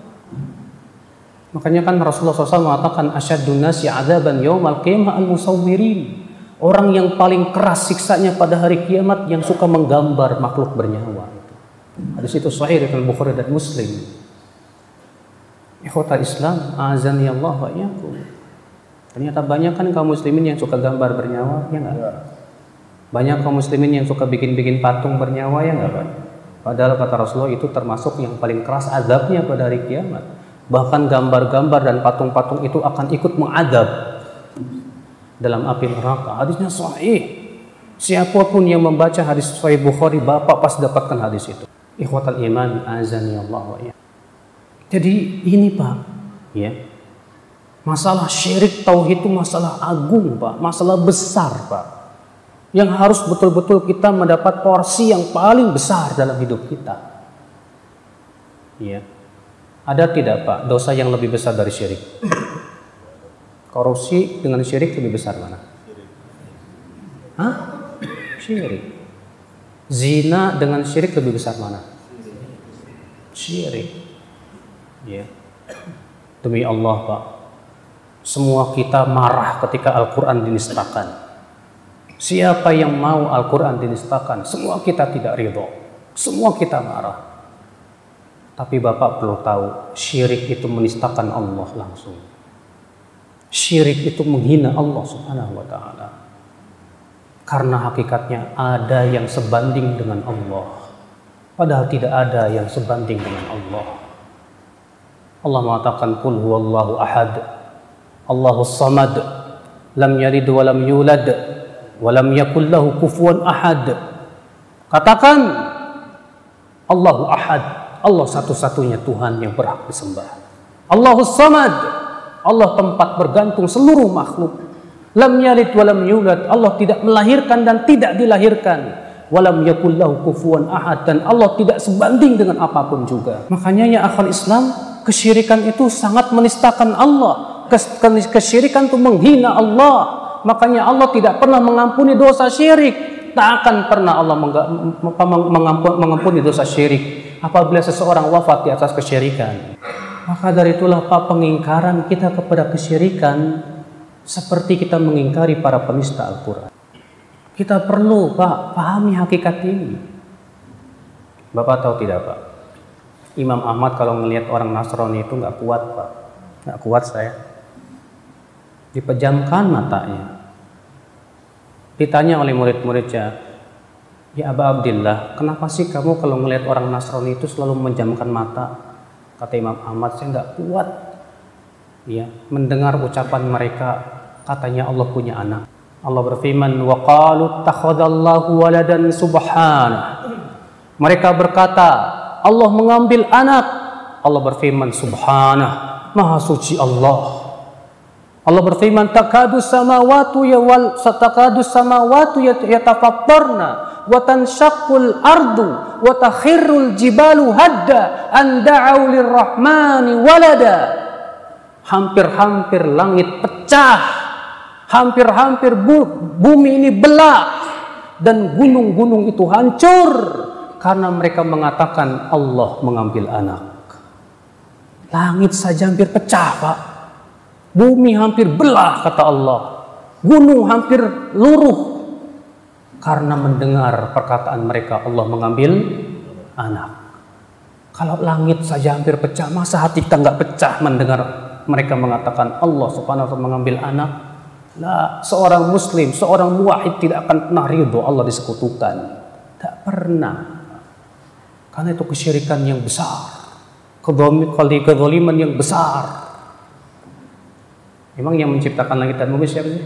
Makanya kan Rasulullah SAW mengatakan asyadun nasi adaban yawmal qiyamah al-musawwirin. Orang yang paling keras siksanya pada hari kiamat yang suka menggambar makhluk bernyawa. Hadis itu sahih dari Bukhari dan Muslim. Ikhwata Islam, azan ya Allah wa. Ternyata banyak kan kaum muslimin yang suka gambar bernyawa, ya enggak? Banyak kaum muslimin yang suka bikin-bikin patung bernyawa, ya enggak, Pak? Padahal kata Rasulullah itu termasuk yang paling keras azabnya pada hari kiamat. Bahkan gambar-gambar dan patung-patung itu akan ikut mengadab dalam api neraka. Hadisnya sahih. Siapa pun yang membaca hadis Sahih Bukhari, Bapak pas dapatkan hadis itu. Ikhwatal iman azani Allah wa ya. Jadi ini Pak, ya. Masalah syirik tauhid itu masalah agung, Pak. Masalah besar, Pak. Yang harus betul-betul kita mendapat porsi yang paling besar dalam hidup kita. Iya. Ada tidak, Pak, dosa yang lebih besar dari syirik? Korupsi dengan syirik lebih besar mana? Hah? Syirik. Zina dengan syirik lebih besar mana? Syirik. Ya. Demi Allah, Pak. Semua kita marah ketika Al-Quran dinistakan. Siapa yang mau Al-Quran dinistakan? Semua kita tidak ridho. Semua kita marah. Tapi Bapak perlu tahu, syirik itu menistakan Allah langsung. Syirik itu menghina Allah Subhanahu wa taala. Karena hakikatnya ada yang sebanding dengan Allah. Padahal tidak ada yang sebanding dengan Allah. Allah mengatakan kul huwallahu ahad Allahus Samad lam yalid wa lam yulad wa lam yakul lahu ahad. Katakan Allahu Ahad, Allah satu-satunya Tuhan yang berhak disembah. Allahus Samad, Allah tempat bergantung seluruh makhluk. Lam yalid wa lam yulad, Allah tidak melahirkan dan tidak dilahirkan. Walam yakul lahu kufuwan ahad dan Allah tidak sebanding dengan apa pun juga. Makanya ya akal Islam, kesyirikan itu sangat menistakan Allah kesyirikan itu menghina Allah. Makanya Allah tidak pernah mengampuni dosa syirik. Tak akan pernah Allah mengampuni dosa syirik apabila seseorang wafat di atas kesyirikan. Maka dari itulah Pak pengingkaran kita kepada kesyirikan seperti kita mengingkari para penista Al-Quran. Kita perlu Pak pahami hakikat ini. Bapak tahu tidak Pak? Imam Ahmad kalau melihat orang Nasrani itu nggak kuat Pak. Nggak kuat saya dipejamkan matanya. Ditanya oleh murid-muridnya, Ya Aba Abdillah, kenapa sih kamu kalau melihat orang Nasrani itu selalu menjamkan mata? Kata Imam Ahmad, saya nggak kuat ya mendengar ucapan mereka katanya Allah punya anak. Allah berfirman, "Wa qalu takhadallahu waladan subhanah." Mereka berkata, Allah mengambil anak. Allah berfirman, "Subhanah, Maha suci Allah." Allah berfirman takadu samawatu ya wal satakadu samawatu yatafattarna wa tanshaqqul ardu wa takhirrul jibalu hadda an da'u lirrahmani walada. Hampir-hampir langit pecah hampir-hampir bumi ini belah dan gunung-gunung itu hancur karena mereka mengatakan Allah mengambil anak. Langit saja hampir pecah Pak Bumi hampir belah kata Allah. Gunung hampir luruh karena mendengar perkataan mereka Allah mengambil anak. Kalau langit saja hampir pecah, masa hati kita nggak pecah mendengar mereka mengatakan Allah subhanahu wa ta'ala mengambil anak? Nah, seorang muslim, seorang muwahid tidak akan pernah ridho Allah disekutukan. Tak pernah. Karena itu kesyirikan yang besar. Kezaliman yang besar Emang yang menciptakan langit dan bumi siapa sih?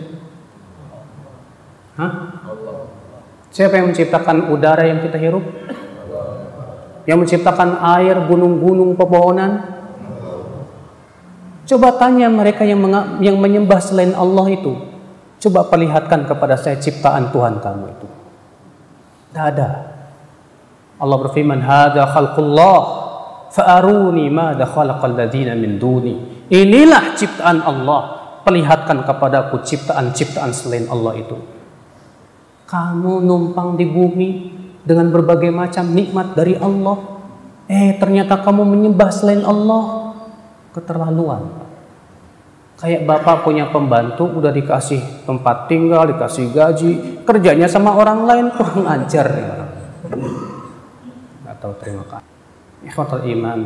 Hah? Siapa yang menciptakan udara yang kita hirup? Yang menciptakan air, gunung-gunung, pepohonan? Coba tanya mereka yang yang menyembah selain Allah itu. Coba perlihatkan kepada saya ciptaan Tuhan kamu itu. Tidak ada. Allah berfirman, "Hada khalqullah, fa'aruni ma ladzina min duni." Inilah ciptaan Allah perlihatkan kepadaku ciptaan-ciptaan selain Allah itu. Kamu numpang di bumi dengan berbagai macam nikmat dari Allah. Eh, ternyata kamu menyembah selain Allah. Keterlaluan. Kayak bapak punya pembantu, udah dikasih tempat tinggal, dikasih gaji, kerjanya sama orang lain kurang ajar ya. Gak tahu terima kasih. Ikhwatul iman,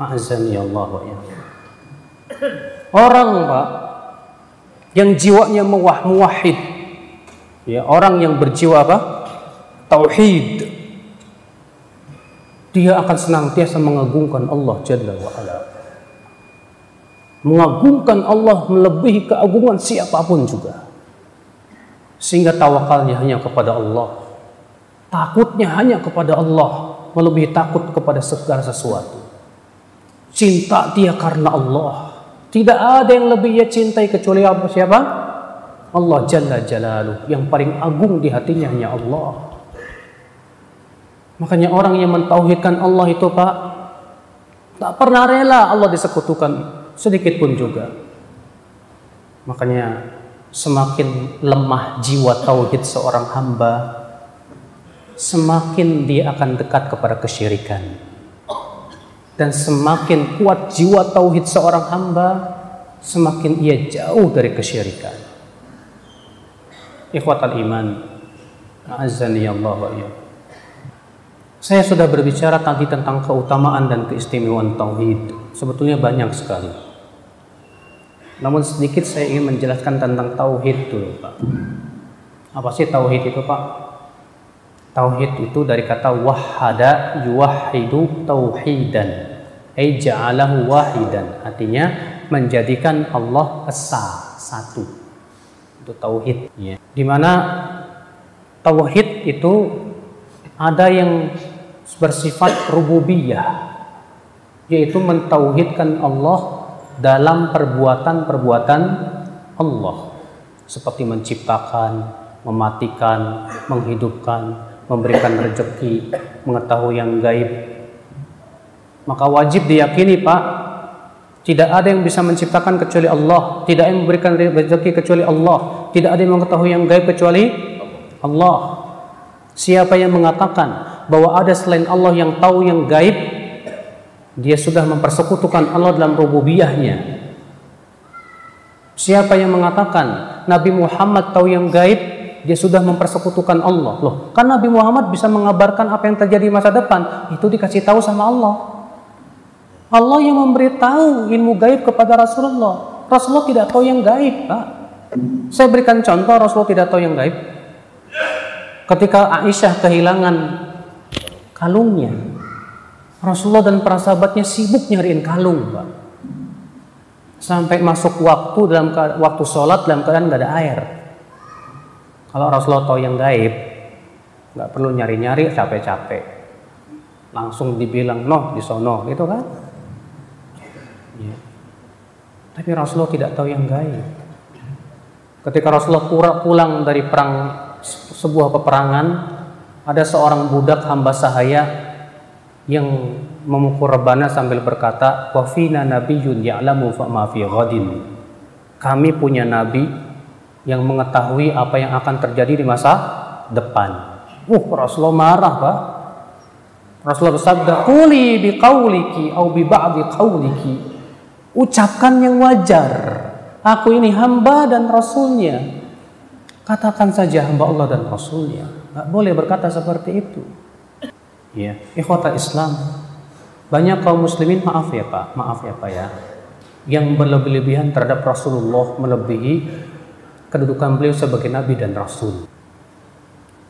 azan ya Allah ya. Orang Pak yang jiwanya mewah muwahid. Ya, orang yang berjiwa apa? Tauhid. Dia akan senantiasa mengagungkan Allah Jalla wa ala. Mengagungkan Allah melebihi keagungan siapa pun juga. Sehingga tawakalnya hanya kepada Allah. Takutnya hanya kepada Allah, melebihi takut kepada segala sesuatu. Cinta dia karena Allah Tidak ada yang lebih ia cintai kecuali apa siapa? Allah Jalla Jalaluh. Yang paling agung di hatinya hanya Allah. Makanya orang yang mentauhidkan Allah itu Pak, tak pernah rela Allah disekutukan sedikit pun juga. Makanya semakin lemah jiwa tauhid seorang hamba, semakin dia akan dekat kepada kesyirikan. Dan semakin kuat jiwa tauhid seorang hamba, semakin ia jauh dari kesyirikan. Ikhwatal iman, azani Allah wa Saya sudah berbicara tadi tentang keutamaan dan keistimewaan tauhid. Sebetulnya banyak sekali. Namun sedikit saya ingin menjelaskan tentang tauhid dulu, Pak. Apa sih tauhid itu, Pak? Tauhid itu dari kata wahada yuwahidu tauhidan. Ay ja'alahu wahidan. Artinya menjadikan Allah esa, satu. Itu tauhid. Ya. Di mana tauhid itu ada yang bersifat rububiyah. Yaitu mentauhidkan Allah dalam perbuatan-perbuatan Allah. Seperti menciptakan, mematikan, menghidupkan, memberikan rezeki, mengetahui yang gaib. Maka wajib diyakini, Pak, tidak ada yang bisa menciptakan kecuali Allah, tidak ada yang memberikan rezeki kecuali Allah, tidak ada yang mengetahui yang gaib kecuali Allah. Siapa yang mengatakan bahwa ada selain Allah yang tahu yang gaib, dia sudah mempersekutukan Allah dalam rububiyahnya. Siapa yang mengatakan Nabi Muhammad tahu yang gaib, dia sudah mempersekutukan Allah. Loh, kan Nabi Muhammad bisa mengabarkan apa yang terjadi masa depan, itu dikasih tahu sama Allah. Allah yang memberitahu ilmu gaib kepada Rasulullah. Rasulullah tidak tahu yang gaib, Pak. Saya berikan contoh Rasulullah tidak tahu yang gaib. Ketika Aisyah kehilangan kalungnya, Rasulullah dan para sahabatnya sibuk nyariin kalung, Pak. Sampai masuk waktu dalam waktu sholat dalam keadaan nggak ada air. Kalau Rasulullah tahu yang gaib, nggak perlu nyari-nyari capek-capek. Langsung dibilang, noh di sono, gitu kan? Ya. Tapi Rasulullah tidak tahu yang gaib. Ketika Rasulullah pulang dari perang sebuah peperangan, ada seorang budak hamba sahaya yang memukul rebana sambil berkata, "Wafina nabiyyun ya'lamu fa fi ghadin." Kami punya nabi yang mengetahui apa yang akan terjadi di masa depan. Uh, Rasulullah marah, Pak. Rasulullah bersabda, "Quli bi qauliki au bi ba'di qauliki." Ucapkan yang wajar. Aku ini hamba dan rasulnya. Katakan saja hamba Allah dan rasulnya. Gak boleh berkata seperti itu. Ya, ikhwata Islam. Banyak kaum muslimin maaf ya Pak, maaf ya Pak ya. Yang berlebih-lebihan terhadap Rasulullah melebihi kedudukan beliau sebagai nabi dan rasul.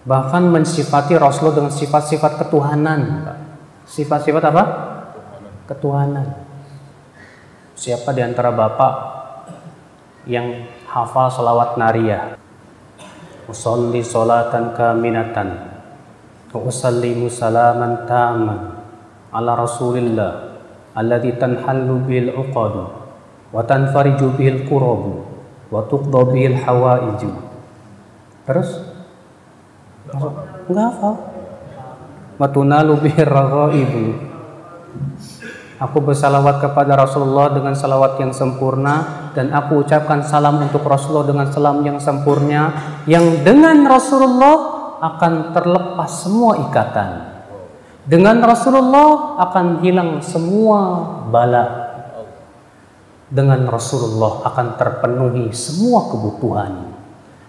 Bahkan mensifati Rasulullah dengan sifat-sifat ketuhanan. Sifat-sifat apa? Ketuhanan. Siapa di antara Bapak yang hafal salawat nariyah? Usolli solatan kaminatan Usallimu salaman taman ala rasulillah alladhi tanhallu bil uqadu wa tanfariju bil kurabu wa tuqda bihil hawaiju. Terus enggak hafal. Wa tunalu raghaibu. Aku bersalawat kepada Rasulullah dengan salawat yang sempurna dan aku ucapkan salam untuk Rasulullah dengan salam yang sempurna yang dengan Rasulullah akan terlepas semua ikatan. Dengan Rasulullah akan hilang semua bala dengan Rasulullah akan terpenuhi semua kebutuhan.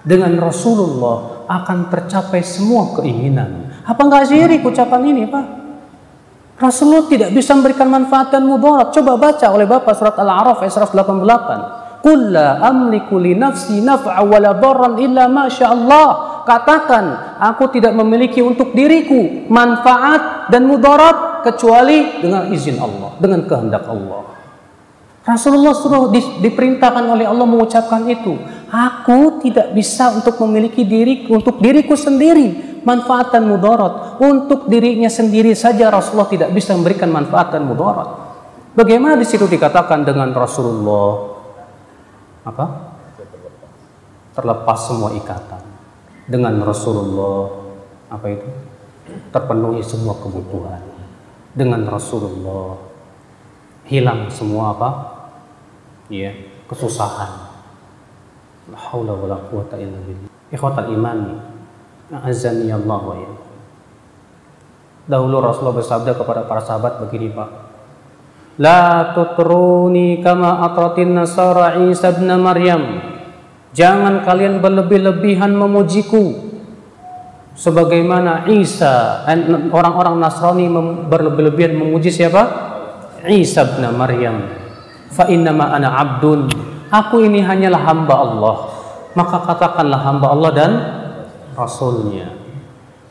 Dengan Rasulullah akan tercapai semua keinginan. Apa enggak syirik ucapan ini, Pak? Rasulullah tidak bisa memberikan manfaat dan mudarat. Coba baca oleh Bapak surat Al-A'raf ayat 188. Qul la amliku li nafsi naf'a wa la illa ma Allah. Katakan, aku tidak memiliki untuk diriku manfaat dan mudarat kecuali dengan izin Allah, dengan kehendak Allah. Rasulullah suruh di, diperintahkan oleh Allah mengucapkan itu. Aku tidak bisa untuk memiliki diri untuk diriku sendiri manfaat dan mudarat. Untuk dirinya sendiri saja Rasulullah tidak bisa memberikan manfaat dan mudarat. Bagaimana di situ dikatakan dengan Rasulullah apa? Terlepas semua ikatan. Dengan Rasulullah apa itu? Terpenuhi semua kebutuhan. Dengan Rasulullah hilang semua apa? Ya, kesusahan. La wala quwata illa billah. Ikhwatal iman, azani Allah ya. Dahulu Rasulullah bersabda kepada para sahabat begini, Pak. La tutruni kama atratin nasara Isa bin Maryam. Jangan kalian berlebih-lebihan memujiku sebagaimana Isa orang-orang Nasrani berlebih-lebihan memuji siapa? Isa bin Maryam. Fa innama ana abdun. Aku ini hanyalah hamba Allah. Maka katakanlah hamba Allah dan Rasulnya.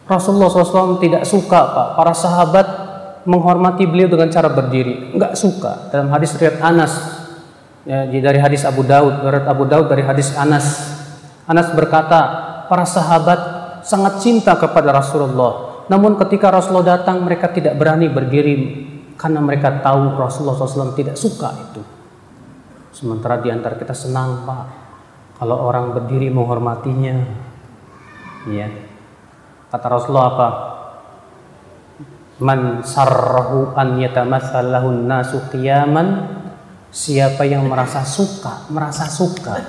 Rasulullah SAW tidak suka Pak para sahabat menghormati beliau dengan cara berdiri. Enggak suka. Dalam hadis riwayat Anas ya, dari hadis Abu Daud, riwayat Abu Daud dari hadis Anas. Anas berkata, para sahabat sangat cinta kepada Rasulullah. Namun ketika Rasulullah datang mereka tidak berani berdiri karena mereka tahu Rasulullah SAW tidak suka itu. Sementara di antara kita senang Pak kalau orang berdiri menghormatinya. Ya. Kata Rasulullah apa? Man sarrahu an yatamatsalahu nasu qiyaman siapa yang merasa suka, merasa suka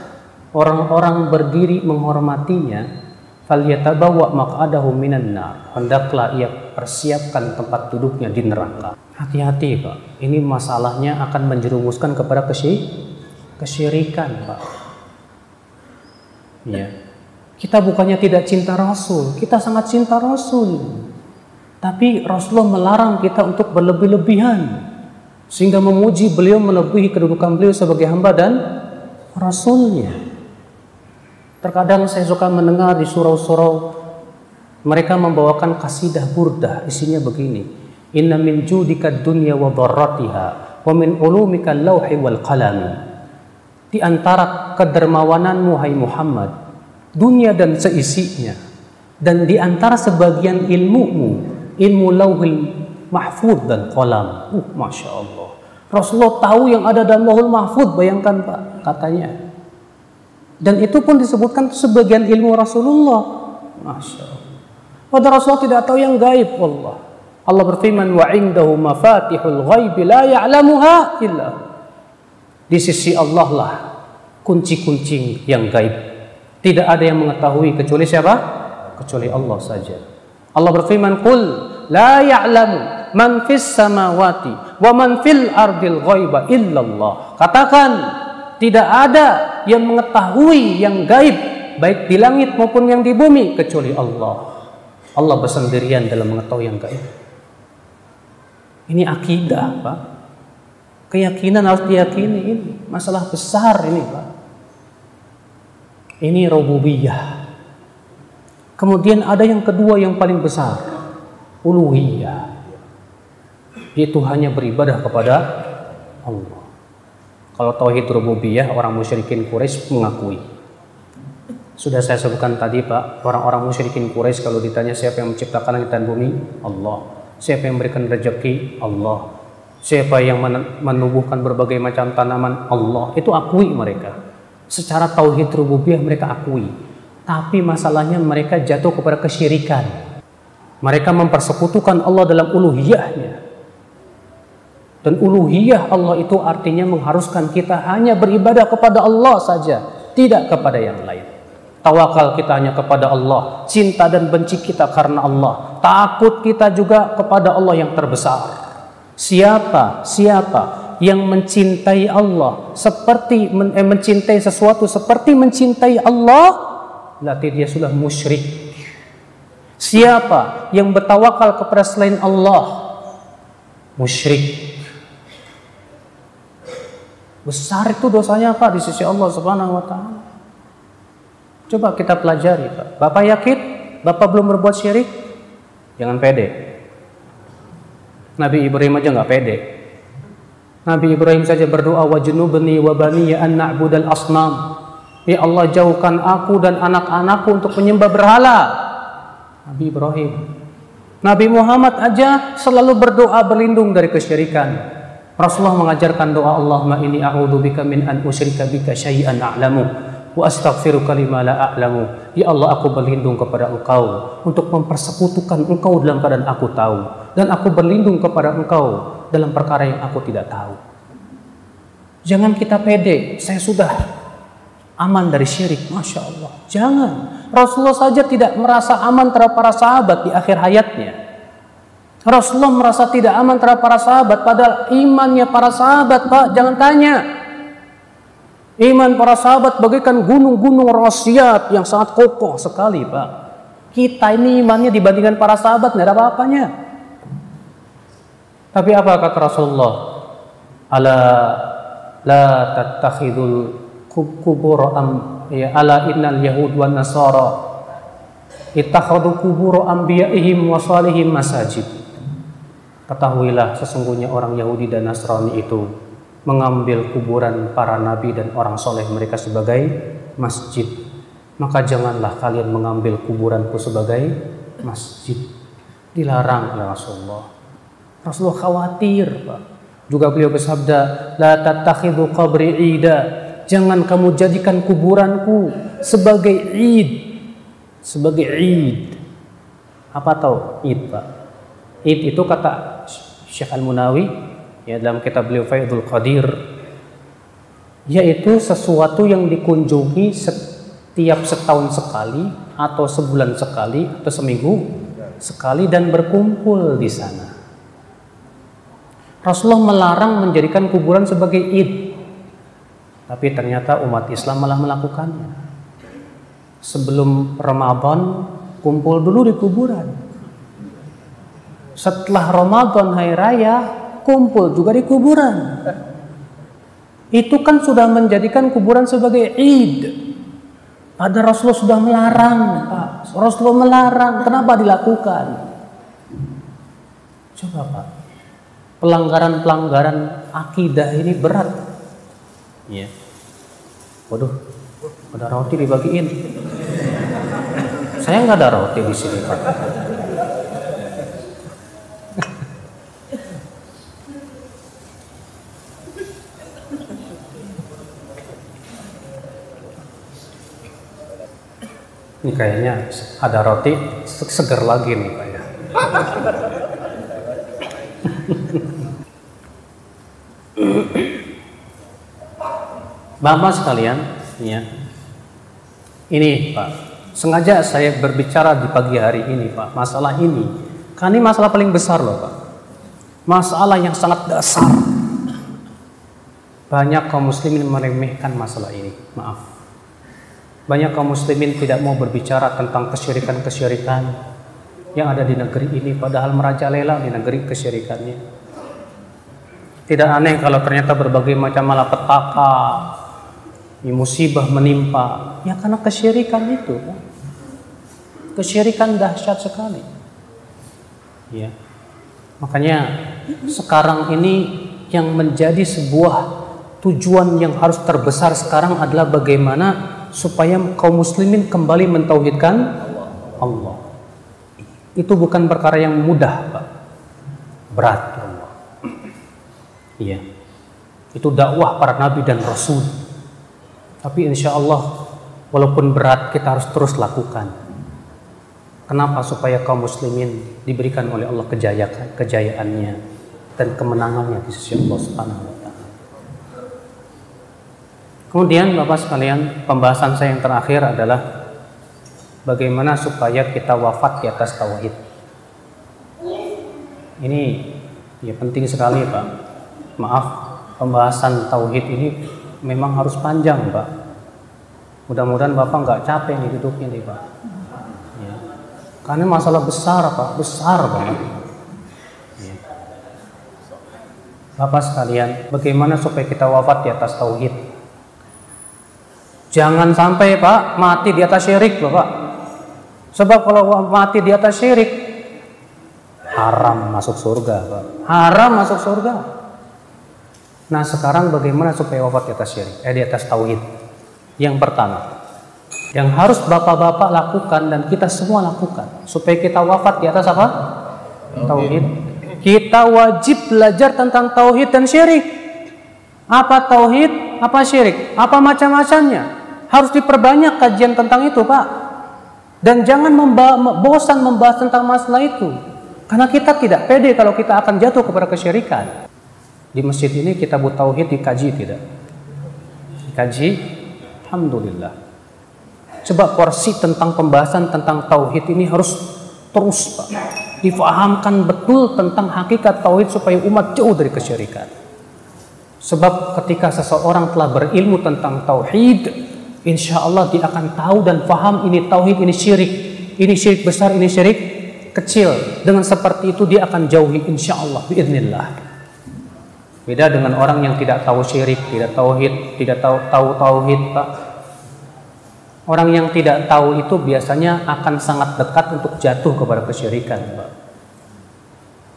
orang-orang berdiri menghormatinya falyatabawa maq'adahu minan nar hendaklah ia persiapkan tempat duduknya di neraka hati-hati Pak ini masalahnya akan menjerumuskan kepada kesyirikan Pak ya kita bukannya tidak cinta Rasul kita sangat cinta Rasul tapi Rasulullah melarang kita untuk berlebih-lebihan sehingga memuji beliau melebihi kedudukan beliau sebagai hamba dan rasulnya. Terkadang saya suka mendengar di surau-surau mereka membawakan kasidah burdah isinya begini. Inna min judika dunya wa dharratiha wa min ulumika lauhi wal qalam. Di antara kedermawananmu hai Muhammad, dunia dan seisinya dan di antara sebagian ilmumu ilmu lauhul mahfud dan kolam. Uh, Masya Allah. Rasulullah tahu yang ada dalam lauhul mahfud, bayangkan Pak, katanya. Dan itu pun disebutkan sebagian ilmu Rasulullah. Masya Allah. Pada Rasulullah tidak tahu yang gaib, Allah. Allah berfirman, wa indahu mafatihul ghaibi la ya'lamuha illa. Di sisi Allah lah kunci-kunci yang gaib. Tidak ada yang mengetahui kecuali siapa? Kecuali Allah saja. Allah berfirman, "Qul la ya'lamu man fis samawati wa man fil ardil ghaiba illallah." Katakan, tidak ada yang mengetahui yang gaib baik di langit maupun yang di bumi kecuali Allah. Allah bersendirian dalam mengetahui yang gaib. Ini akidah, Pak. Keyakinan harus diyakini ini masalah besar ini, Pak. Ini rububiyah. Kemudian ada yang kedua yang paling besar, uluhiyah. Itu hanya beribadah kepada Allah. Kalau tauhid rububiyah orang musyrikin Quraisy mengakui. Sudah saya sebutkan tadi Pak, orang-orang musyrikin Quraisy kalau ditanya siapa yang menciptakan langit dan bumi? Allah. Siapa yang memberikan rezeki? Allah. Siapa yang menubuhkan berbagai macam tanaman? Allah. Itu akui mereka. Secara tauhid rububiyah mereka akui tapi masalahnya mereka jatuh kepada kesyirikan. Mereka mempersekutukan Allah dalam uluhiyahnya. Dan uluhiyah Allah itu artinya mengharuskan kita hanya beribadah kepada Allah saja, tidak kepada yang lain. Tawakal kita hanya kepada Allah, cinta dan benci kita karena Allah, takut kita juga kepada Allah yang terbesar. Siapa? Siapa yang mencintai Allah seperti eh, mencintai sesuatu seperti mencintai Allah berarti dia sudah musyrik. Siapa yang bertawakal kepada selain Allah? Musyrik. Besar itu dosanya apa di sisi Allah Subhanahu wa taala? Coba kita pelajari, Pak. Bapak yakin Bapak belum berbuat syirik? Jangan pede. Nabi Ibrahim aja nggak pede. Nabi Ibrahim saja berdoa wa junubni wa bani an na'budal asnam. Ya Allah jauhkan aku dan anak-anakku untuk menyembah berhala. Nabi Ibrahim. Nabi Muhammad aja selalu berdoa berlindung dari kesyirikan. Rasulullah mengajarkan doa Allahumma ini a'udzubika min an usyrika bika syai'an a'lamu wa astaghfiruka lima la a'lamu. Ya Allah, aku berlindung kepada Engkau untuk mempersekutukan Engkau dalam keadaan aku tahu dan aku berlindung kepada Engkau dalam perkara yang aku tidak tahu. Jangan kita pede, saya sudah aman dari syirik, masya Allah. Jangan. Rasulullah saja tidak merasa aman terhadap para sahabat di akhir hayatnya. Rasulullah merasa tidak aman terhadap para sahabat, padahal imannya para sahabat, Pak, jangan tanya. Iman para sahabat bagaikan gunung-gunung rasiat yang sangat kokoh sekali, Pak. Kita ini imannya dibandingkan para sahabat tidak ada apa-apanya. Tapi apa kata Rasulullah? Ala la tattakhidul kubur am ya ala innal yahud wan nasara ittakhadhu kubur anbiya'ihim wa salihim masajid Ketahuilah sesungguhnya orang Yahudi dan Nasrani itu mengambil kuburan para nabi dan orang soleh mereka sebagai masjid. Maka janganlah kalian mengambil kuburanku sebagai masjid. Dilarang oleh Rasulullah. Rasulullah khawatir, Pak. Juga beliau bersabda, "La tattakhidhu qabri ida." Jangan kamu jadikan kuburanku sebagai id. Sebagai id. Apa tahu id, Pak? Id itu kata Syekh Al-Munawi ya dalam kitab beliau Faidul Qadir yaitu sesuatu yang dikunjungi setiap setahun sekali atau sebulan sekali atau seminggu sekali dan berkumpul di sana. Rasulullah melarang menjadikan kuburan sebagai id. Tapi ternyata umat Islam malah melakukannya. Sebelum Ramadan kumpul dulu di kuburan setelah Ramadan hari raya kumpul juga di kuburan. Itu kan sudah menjadikan kuburan sebagai id. Ada Rasulullah sudah melarang, Pak. Rasulullah melarang. Kenapa dilakukan? Coba, Pak. Pelanggaran-pelanggaran akidah ini berat. Ya. Waduh, ada roti dibagiin. Saya nggak ada roti di sini, Pak. Ini kayaknya ada roti seger lagi nih Pak ya. Bapak sekalian, ya. Ini Pak, sengaja saya berbicara di pagi hari ini Pak, masalah ini. Karena ini masalah paling besar loh Pak. Masalah yang sangat dasar. Banyak kaum muslimin meremehkan masalah ini. Maaf. Banyak kaum muslimin tidak mau berbicara tentang kesyirikan-kesyirikan yang ada di negeri ini padahal merajalela di negeri kesyirikannya. Tidak aneh kalau ternyata berbagai macam malapetaka, musibah menimpa, ya karena kesyirikan itu. Kesyirikan dahsyat sekali. Ya. Makanya sekarang ini yang menjadi sebuah tujuan yang harus terbesar sekarang adalah bagaimana supaya kaum muslimin kembali mentauhidkan Allah. Itu bukan perkara yang mudah, Pak. Berat Allah. Iya. Itu dakwah para nabi dan rasul. Tapi insya Allah walaupun berat kita harus terus lakukan. Kenapa? Supaya kaum muslimin diberikan oleh Allah kejayaan, kejayaannya dan kemenangannya di sisi Allah Subhanahu wa Kemudian Bapak sekalian, pembahasan saya yang terakhir adalah bagaimana supaya kita wafat di atas tauhid. Ini ya penting sekali, Pak. Maaf, pembahasan tauhid ini memang harus panjang, Pak. Mudah-mudahan Bapak nggak capek nih duduknya nih, Pak. Ya. Karena masalah besar, Pak, besar banget. Ya. Bapak sekalian, bagaimana supaya kita wafat di atas tauhid? Jangan sampai Pak mati di atas syirik loh Pak. Sebab kalau mati di atas syirik haram masuk surga Pak. Haram masuk surga. Nah sekarang bagaimana supaya wafat di atas syirik? Eh di atas tauhid. Yang pertama, yang harus bapak-bapak lakukan dan kita semua lakukan supaya kita wafat di atas apa? Tauhid. Kita wajib belajar tentang tauhid dan syirik. Apa tauhid, apa syirik, apa macam-macamnya. Harus diperbanyak kajian tentang itu, Pak. Dan jangan memba bosan membahas tentang masalah itu. Karena kita tidak pede kalau kita akan jatuh kepada kesyirikan. Di masjid ini kita buat tauhid dikaji tidak? Dikaji? Alhamdulillah. Coba porsi tentang pembahasan tentang tauhid ini harus terus Pak. Difahamkan betul tentang hakikat tauhid supaya umat jauh dari kesyirikan. Sebab ketika seseorang telah berilmu tentang tauhid, insya Allah dia akan tahu dan faham ini tauhid, ini syirik, ini syirik besar, ini syirik kecil. Dengan seperti itu dia akan jauhi insya Allah, biiznillah. Beda dengan orang yang tidak tahu syirik, tidak tauhid, tidak tahu tahu tauhid, Pak. Orang yang tidak tahu itu biasanya akan sangat dekat untuk jatuh kepada kesyirikan, Pak.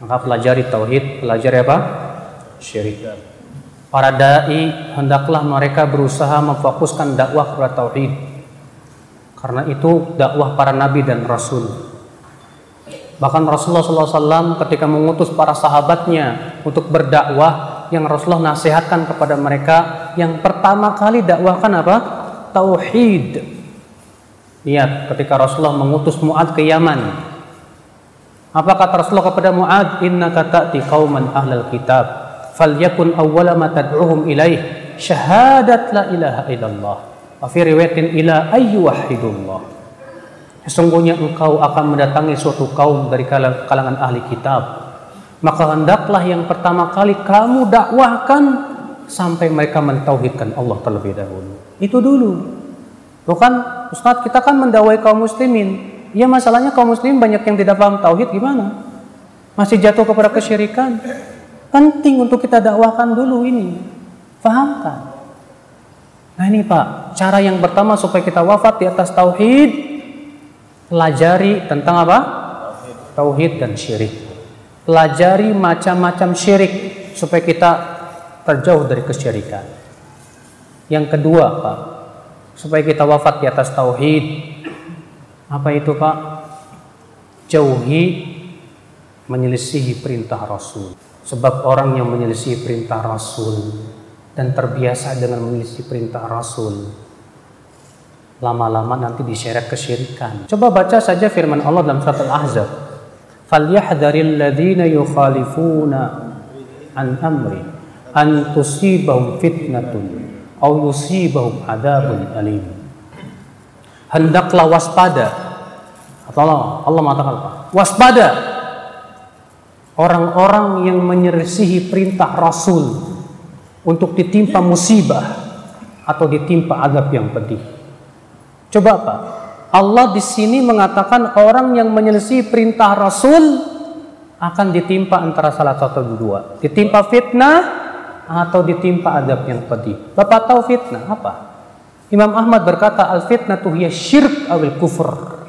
Maka pelajari tauhid, pelajari apa? Syirik. Para dai hendaklah mereka berusaha memfokuskan dakwah kepada tauhid. Karena itu dakwah para nabi dan rasul. Bahkan Rasulullah SAW ketika mengutus para sahabatnya untuk berdakwah, yang Rasulullah nasihatkan kepada mereka, yang pertama kali dakwahkan apa? Tauhid. Lihat ketika Rasulullah mengutus Mu'ad ke Yaman. Apa kata Rasulullah kepada Mu'ad? Inna ta'ti qauman ahlal kitab falyakun awwala ma tad'uhum ilaih syahadat la ilaha illallah fi riwayatin ila ayyuhidullah sesungguhnya engkau akan mendatangi suatu kaum dari kalangan ahli kitab maka hendaklah yang pertama kali kamu dakwahkan sampai mereka mentauhidkan Allah terlebih dahulu itu dulu bukan Ustaz kita kan mendakwai kaum muslimin ya masalahnya kaum muslim banyak yang tidak paham tauhid gimana masih jatuh kepada kesyirikan Penting untuk kita dakwahkan dulu ini. Fahamkan. Nah ini Pak, cara yang pertama supaya kita wafat di atas tauhid, pelajari tentang apa? Tauhid dan syirik. Pelajari macam-macam syirik supaya kita terjauh dari kesyirikan. Yang kedua, Pak, supaya kita wafat di atas tauhid, apa itu, Pak? Jauhi menyelisihi perintah Rasul. Sebab orang yang menyelisih perintah Rasul dan terbiasa dengan menyelisih perintah Rasul lama-lama nanti diseret kesyirikan. Coba baca saja firman Allah dalam surat Al-Ahzab. "Falyahdharil ladzina yukhalifuna an amri an tusibahum fitnatun aw yusibahum adzabun alim." Hendaklah waspada. Allah Allah mengatakan apa? Waspada orang-orang yang menyerisihi perintah Rasul untuk ditimpa musibah atau ditimpa azab yang pedih. Coba Pak, Allah di sini mengatakan orang yang menyelesaikan perintah Rasul akan ditimpa antara salah satu dua. Ditimpa fitnah atau ditimpa adab yang pedih. Bapak tahu fitnah apa? Imam Ahmad berkata al fitnah tuh ya syirk awil kufur.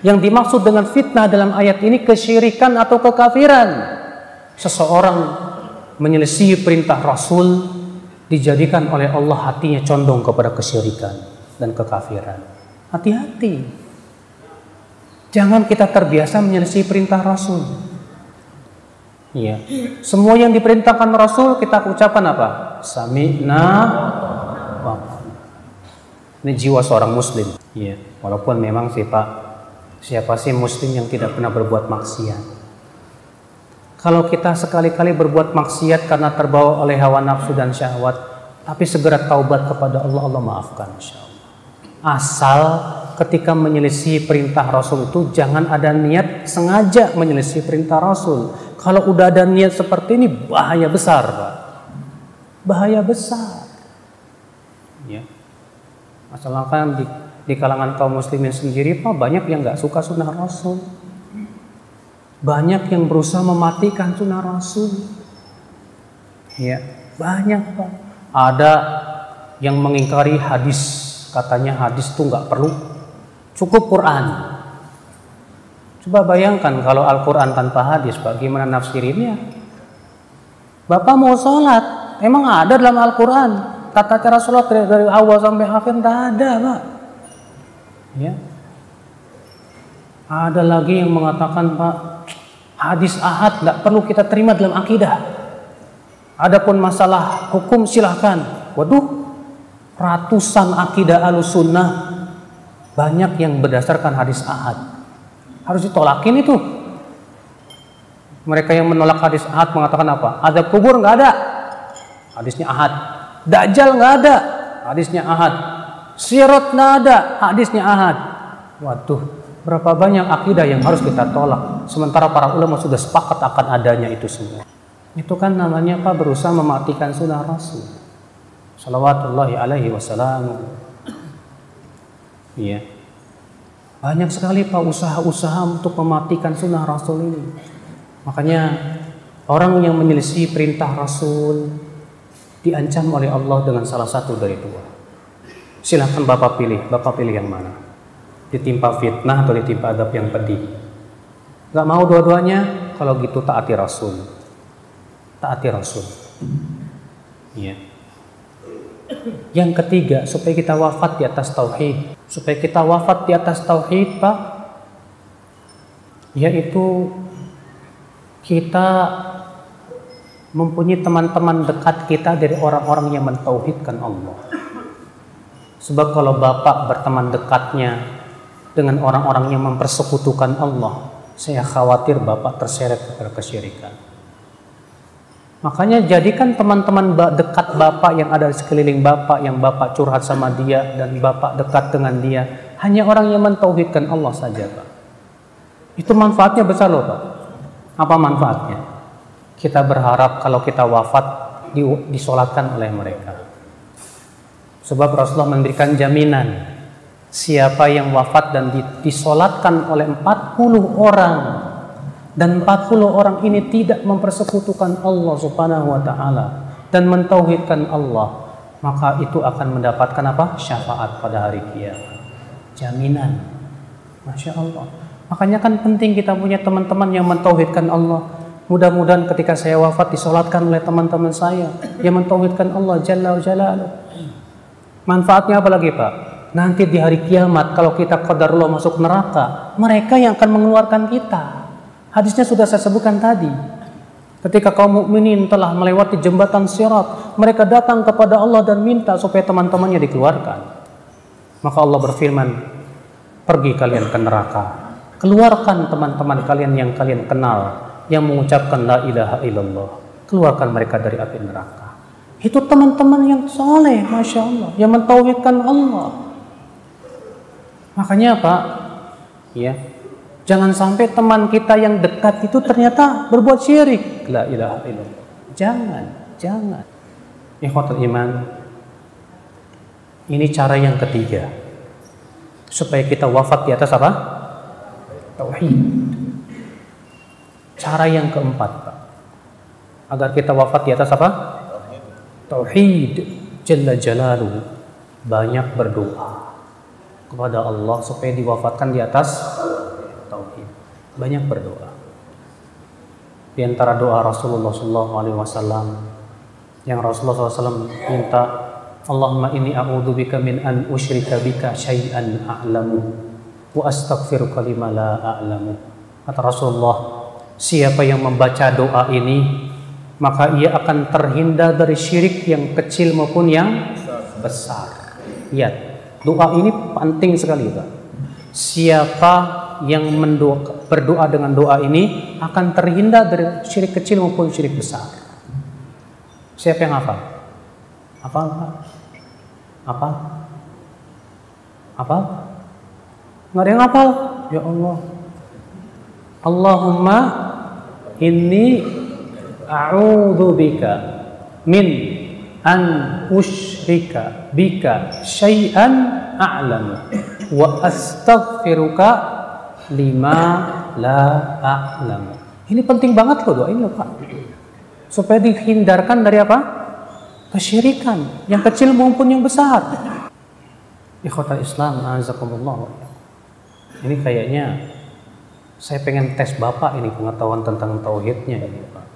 Yang dimaksud dengan fitnah dalam ayat ini kesyirikan atau kekafiran. Seseorang menyelesaikan perintah Rasul dijadikan oleh Allah hatinya condong kepada kesyirikan dan kekafiran. Hati-hati. Jangan kita terbiasa menyelesaikan perintah Rasul. Iya. Semua yang diperintahkan Rasul kita ucapkan apa? Sami'na Ini jiwa seorang muslim. Iya. Walaupun memang sih Pak Siapa sih muslim yang tidak pernah berbuat maksiat? Kalau kita sekali-kali berbuat maksiat karena terbawa oleh hawa nafsu dan syahwat, tapi segera taubat kepada Allah, Allah maafkan insya. Asal ketika menyelisih perintah Rasul itu jangan ada niat sengaja menyelisih perintah Rasul. Kalau udah ada niat seperti ini bahaya besar, Pak. Bahaya besar. Ya. Asalkan di di kalangan kaum muslimin sendiri Pak banyak yang nggak suka sunnah Rasul. Banyak yang berusaha mematikan sunnah Rasul. Ya, banyak Pak. Ada yang mengingkari hadis, katanya hadis itu nggak perlu, cukup Quran. Coba bayangkan kalau Al-Quran tanpa hadis, Pak, gimana nafsirinnya? Bapak mau sholat, emang ada dalam Al-Quran tata cara sholat dari, dari awal sampai akhir tidak ada, Pak. Ya. Ada lagi yang mengatakan Pak, Hadis ahad tidak perlu kita terima dalam akidah. Adapun masalah hukum silahkan. Waduh, ratusan akidah alusunnah banyak yang berdasarkan hadis ahad. Harus ditolakin itu. Mereka yang menolak hadis ahad mengatakan apa? Ada kubur nggak ada. Hadisnya ahad. Dajjal nggak ada. Hadisnya ahad. Sirat nggak ada. Hadisnya ahad. Waduh, berapa banyak akidah yang harus kita tolak. Sementara para ulama sudah sepakat akan adanya itu semua. Itu kan namanya apa? Berusaha mematikan sunnah Rasul. Salawatullahi alaihi wasallam. Iya. Banyak sekali Pak usaha-usaha untuk mematikan sunnah Rasul ini. Makanya orang yang menyelisih perintah Rasul diancam oleh Allah dengan salah satu dari dua. Silahkan Bapak pilih, Bapak pilih yang mana? Ditimpa fitnah atau ditimpa adab yang pedih? Gak mau dua-duanya? Kalau gitu taati Rasul. Taati Rasul. Iya. Yang ketiga, supaya kita wafat di atas tauhid. Supaya kita wafat di atas tauhid, Pak, yaitu kita mempunyai teman-teman dekat kita dari orang-orang yang mentauhidkan Allah. Sebab kalau Bapak berteman dekatnya dengan orang-orang yang mempersekutukan Allah, saya khawatir Bapak terseret kepada kesyirikan. Makanya jadikan teman-teman dekat Bapak yang ada di sekeliling Bapak, yang Bapak curhat sama dia dan Bapak dekat dengan dia, hanya orang yang mentauhidkan Allah saja, Pak. Itu manfaatnya besar loh, Pak. Apa manfaatnya? Kita berharap kalau kita wafat disolatkan oleh mereka. Sebab Rasulullah memberikan jaminan siapa yang wafat dan disolatkan oleh 40 orang dan 40 orang ini tidak mempersekutukan Allah Subhanahu wa taala dan mentauhidkan Allah, maka itu akan mendapatkan apa? syafaat pada hari kiamat. Jaminan. Masya Allah. Makanya kan penting kita punya teman-teman yang mentauhidkan Allah. Mudah-mudahan ketika saya wafat disolatkan oleh teman-teman saya yang mentauhidkan Allah Jalla Jalla. Manfaatnya apa lagi Pak? Nanti di hari kiamat kalau kita qadarullah masuk neraka, mereka yang akan mengeluarkan kita. Hadisnya sudah saya sebutkan tadi. Ketika kaum mukminin telah melewati jembatan sirat, mereka datang kepada Allah dan minta supaya teman-temannya dikeluarkan. Maka Allah berfirman, "Pergi kalian ke neraka." Keluarkan teman-teman kalian yang kalian kenal yang mengucapkan la ilaha illallah. Keluarkan mereka dari api neraka. Itu teman-teman yang soleh, masya Allah, yang mentauhidkan Allah. Makanya Pak, ya, jangan sampai teman kita yang dekat itu ternyata berbuat syirik. La ilaha illallah. Jangan, jangan. Ikhwatul iman. Ini cara yang ketiga. Supaya kita wafat di atas apa? tauhid. Cara yang keempat, Pak. Agar kita wafat di atas apa? Tauhid. Jalla Jalalu. Banyak berdoa kepada Allah supaya diwafatkan di atas. Banyak berdoa. Di antara doa Rasulullah SAW yang Rasulullah SAW minta Allahumma inni a'udzubika min an usyrika bika syai'an a'lamu wa astaghfiruka lima la a'lamu. Kata Rasulullah, siapa yang membaca doa ini maka ia akan terhindar dari syirik yang kecil maupun yang besar. Lihat, doa ini penting sekali, Pak. Siapa yang mendoa, berdoa dengan doa ini akan terhindar dari syirik kecil maupun syirik besar. Siapa yang hafal? Hafal? Apa? Apa? Nggak ada yang hafal. Ya Allah. Allahumma inni a'udhu bika min an usyrika bika syai'an a'lamu wa astaghfiruka lima la a'lamu. Ini penting banget loh doa ini loh Pak. Supaya dihindarkan dari apa? Kesyirikan, yang kecil maupun yang besar. Ikhwatal Islam, azakumullah ini kayaknya saya pengen tes bapak ini pengetahuan tentang tauhidnya ini pak.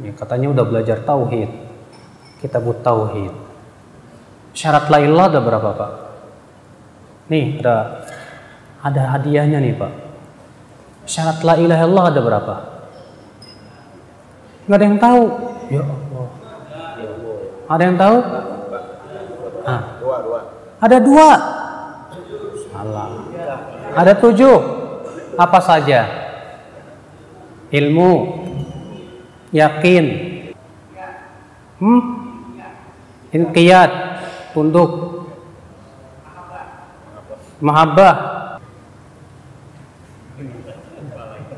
Ya, katanya udah belajar tauhid, kita buat tauhid. Syarat la ilah ada berapa pak? Nih ada ada hadiahnya nih pak. Syarat la ilaha illallah ada berapa? Nggak ada yang tahu. Ya Allah. Ada yang tahu? Ah. Dua, dua. Ada dua. Salah. Ada tujuh. Apa saja? Ilmu, yakin, hmm? inqiyat, tunduk, mahabbah.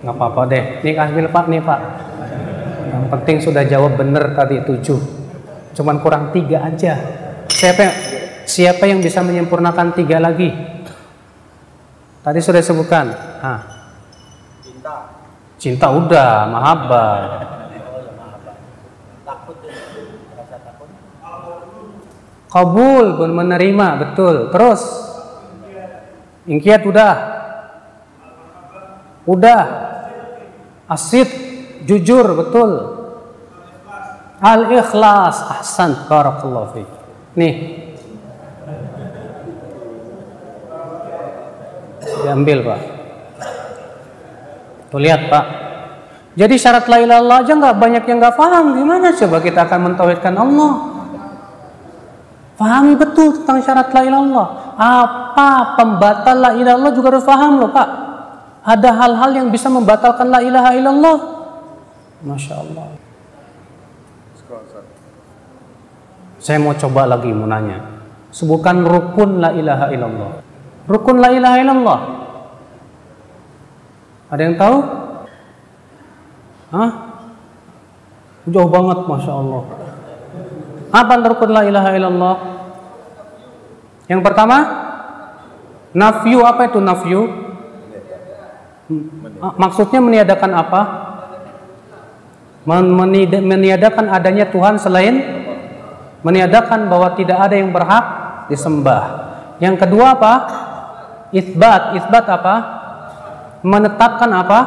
Nggak apa-apa deh. Nih kasih pak, nih pak. Yang penting sudah jawab benar tadi tujuh. Cuman kurang tiga aja. Siapa yang, siapa yang bisa menyempurnakan tiga lagi? Tadi sudah disebutkan. Ah. Cinta. Cinta udah. Takut ya. Kabul pun menerima, betul. Terus Ingkiat udah. Udah. Asid jujur, betul. Al-ikhlas, ahsan, barakallahu fiik. Nih. Diambil, Pak. Tuh lihat, Pak. Jadi syarat la ilaha illallah aja nggak banyak yang nggak paham. Gimana coba kita akan mentauhidkan Allah? Pahami betul tentang syarat la ilaha illallah. Apa pembatal la ilaha illallah juga harus paham loh, Pak. Ada hal-hal yang bisa membatalkan la ilaha illallah. Masya Allah. Saya mau coba lagi mau nanya. Sebutkan rukun la ilaha illallah. Rukun la ilaha illallah. Ada yang tahu? Hah? Jauh banget, masya Allah. Apa rukun la ilaha illallah? Yang pertama, nafyu apa itu nafyu? Ah, Maksudnya meniadakan apa? Meniadakan adanya Tuhan selain meniadakan bahwa tidak ada yang berhak disembah. Yang kedua apa? Isbat. Isbat apa? Menetapkan apa?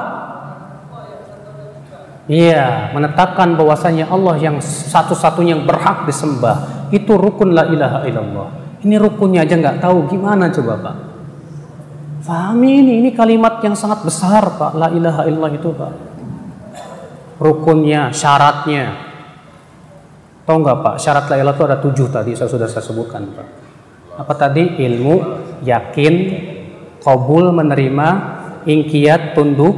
Iya, menetapkan bahwasanya Allah yang satu-satunya yang berhak disembah. Itu rukun la ilaha illallah. Ini rukunnya aja nggak tahu gimana coba Pak. Fahami ini, ini kalimat yang sangat besar Pak. La ilaha illallah itu Pak. Rukunnya, syaratnya. Tahu nggak Pak, syarat la ilaha itu ada tujuh tadi, saya sudah saya sebutkan Pak. Apa tadi? Ilmu, yakin, kabul, menerima, ingkiat, tunduk,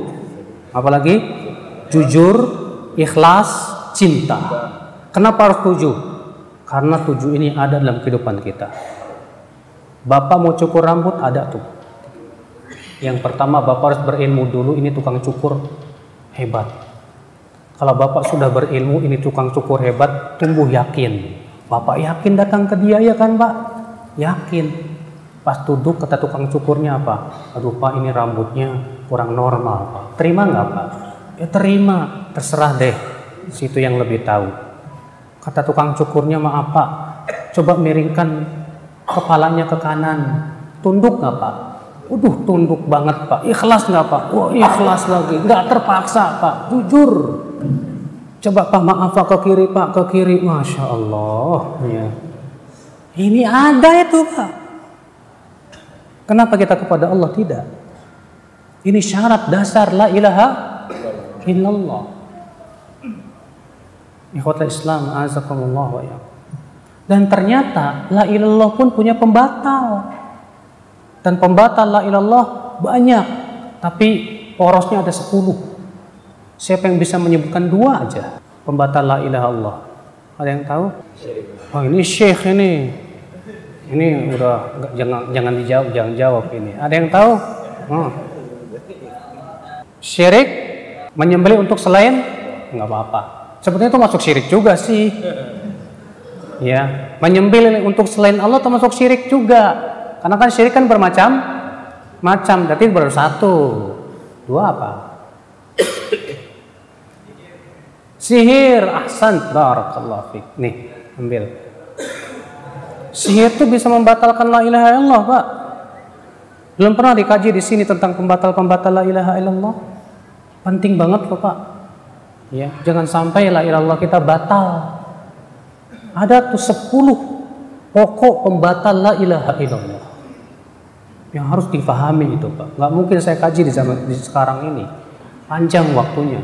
apalagi? Jujur, ikhlas, cinta. Kenapa harus tujuh? Karena tujuh ini ada dalam kehidupan kita. Bapak mau cukur rambut, ada tuh. Yang pertama Bapak harus berilmu dulu, ini tukang cukur hebat. Kalau Bapak sudah berilmu, ini tukang cukur hebat, tumbuh yakin. Bapak yakin datang ke dia ya kan Pak? Yakin. Pas duduk kata tukang cukurnya apa? Aduh Pak ini rambutnya kurang normal Pak. Terima nggak Pak? Ya terima, terserah deh. Situ yang lebih tahu. Kata tukang cukurnya maaf Pak, coba miringkan kepalanya ke kanan. Tunduk nggak Pak? Waduh tunduk banget Pak. Ikhlas nggak Pak? Wah ikhlas lagi. Nggak terpaksa Pak. Jujur. Coba Pak maaf Pak ke kiri Pak ke kiri. Masya Allah. Ya. Ini ada itu Pak. Kenapa kita kepada Allah tidak? Ini syarat dasar la ilaha illallah. Ikhwatul Islam azakumullah wa. Dan ternyata la ilallah pun punya pembatal. Dan pembatal la ilallah banyak, tapi porosnya ada 10. Siapa yang bisa menyebutkan dua aja pembatal la ilaha Allah? Ada yang tahu? Oh ini syekh ini. Ini udah jangan jangan dijawab, jangan jawab ini. Ada yang tahu? Oh. Syirik menyembelih untuk selain nggak apa-apa. Sebetulnya itu masuk syirik juga sih. Ya, menyembelih untuk selain Allah termasuk syirik juga. Karena kan syirik kan bermacam macam. Berarti baru satu. Dua apa? Sihir, ahsan, barakallahu fiik. Nih, ambil. Sihir itu bisa membatalkan la ilaha illallah, Pak. Belum pernah dikaji di sini tentang pembatal-pembatal la ilaha illallah. Penting banget loh, Pak. Ya, jangan sampai la ilaha illallah kita batal. Ada tuh 10 pokok pembatal la ilaha illallah. Yang harus difahami itu Pak. Nggak mungkin saya kaji di zaman di sekarang ini. Panjang waktunya.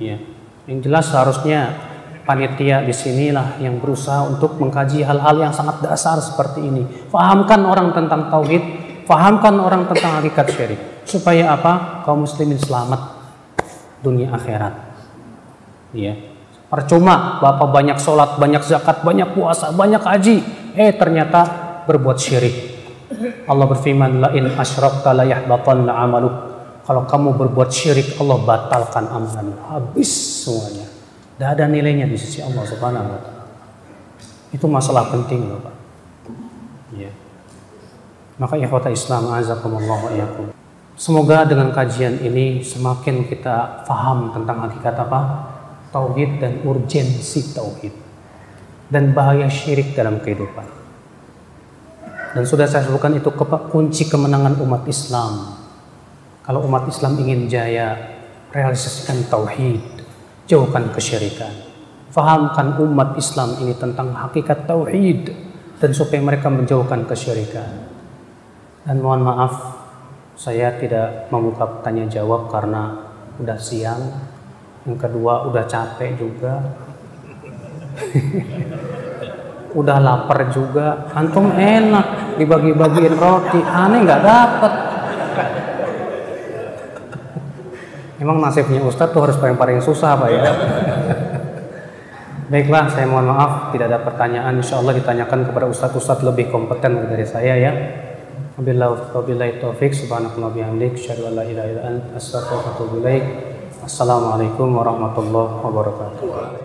Ya. Yang jelas harusnya panitia di sinilah yang berusaha untuk mengkaji hal-hal yang sangat dasar seperti ini. Fahamkan orang tentang tauhid, fahamkan orang tentang hakikat syirik. Supaya apa? Kaum muslimin selamat dunia akhirat. Ya. Percuma Bapak banyak sholat, banyak zakat, banyak puasa, banyak haji. Eh ternyata berbuat syirik. Allah berfirman, La in asyrakta la yahbatanna amaluk. Kalau kamu berbuat syirik, Allah batalkan amalan. Habis semuanya. Tidak ada nilainya di sisi Allah Subhanahu wa taala. Itu masalah penting loh, Pak. Ya. Maka ikhwata Islam azakumullah wa iyyakum. Semoga dengan kajian ini semakin kita faham tentang hakikat apa? Tauhid dan urgensi tauhid. Dan bahaya syirik dalam kehidupan. Dan sudah saya sebutkan itu kunci kemenangan umat Islam. Kalau umat Islam ingin jaya, realisasikan tauhid, jauhkan kesyirikan. Fahamkan umat Islam ini tentang hakikat tauhid dan supaya mereka menjauhkan kesyirikan. Dan mohon maaf, saya tidak membuka tanya jawab karena udah siang. Yang kedua udah capek juga. udah lapar juga. Antum enak dibagi-bagiin roti, aneh nggak dapet. Emang nasibnya Ustadz tuh harus paling-paling susah Pak ya. Baiklah, saya mohon maaf tidak ada pertanyaan. Insya Allah ditanyakan kepada Ustadz-Ustadz lebih kompeten dari saya ya. Wabillahi taufik subhanakallah bihamdik syadu la ilaha illa ant astaghfiruka wa atubu ilaik. Assalamualaikum warahmatullahi wabarakatuh.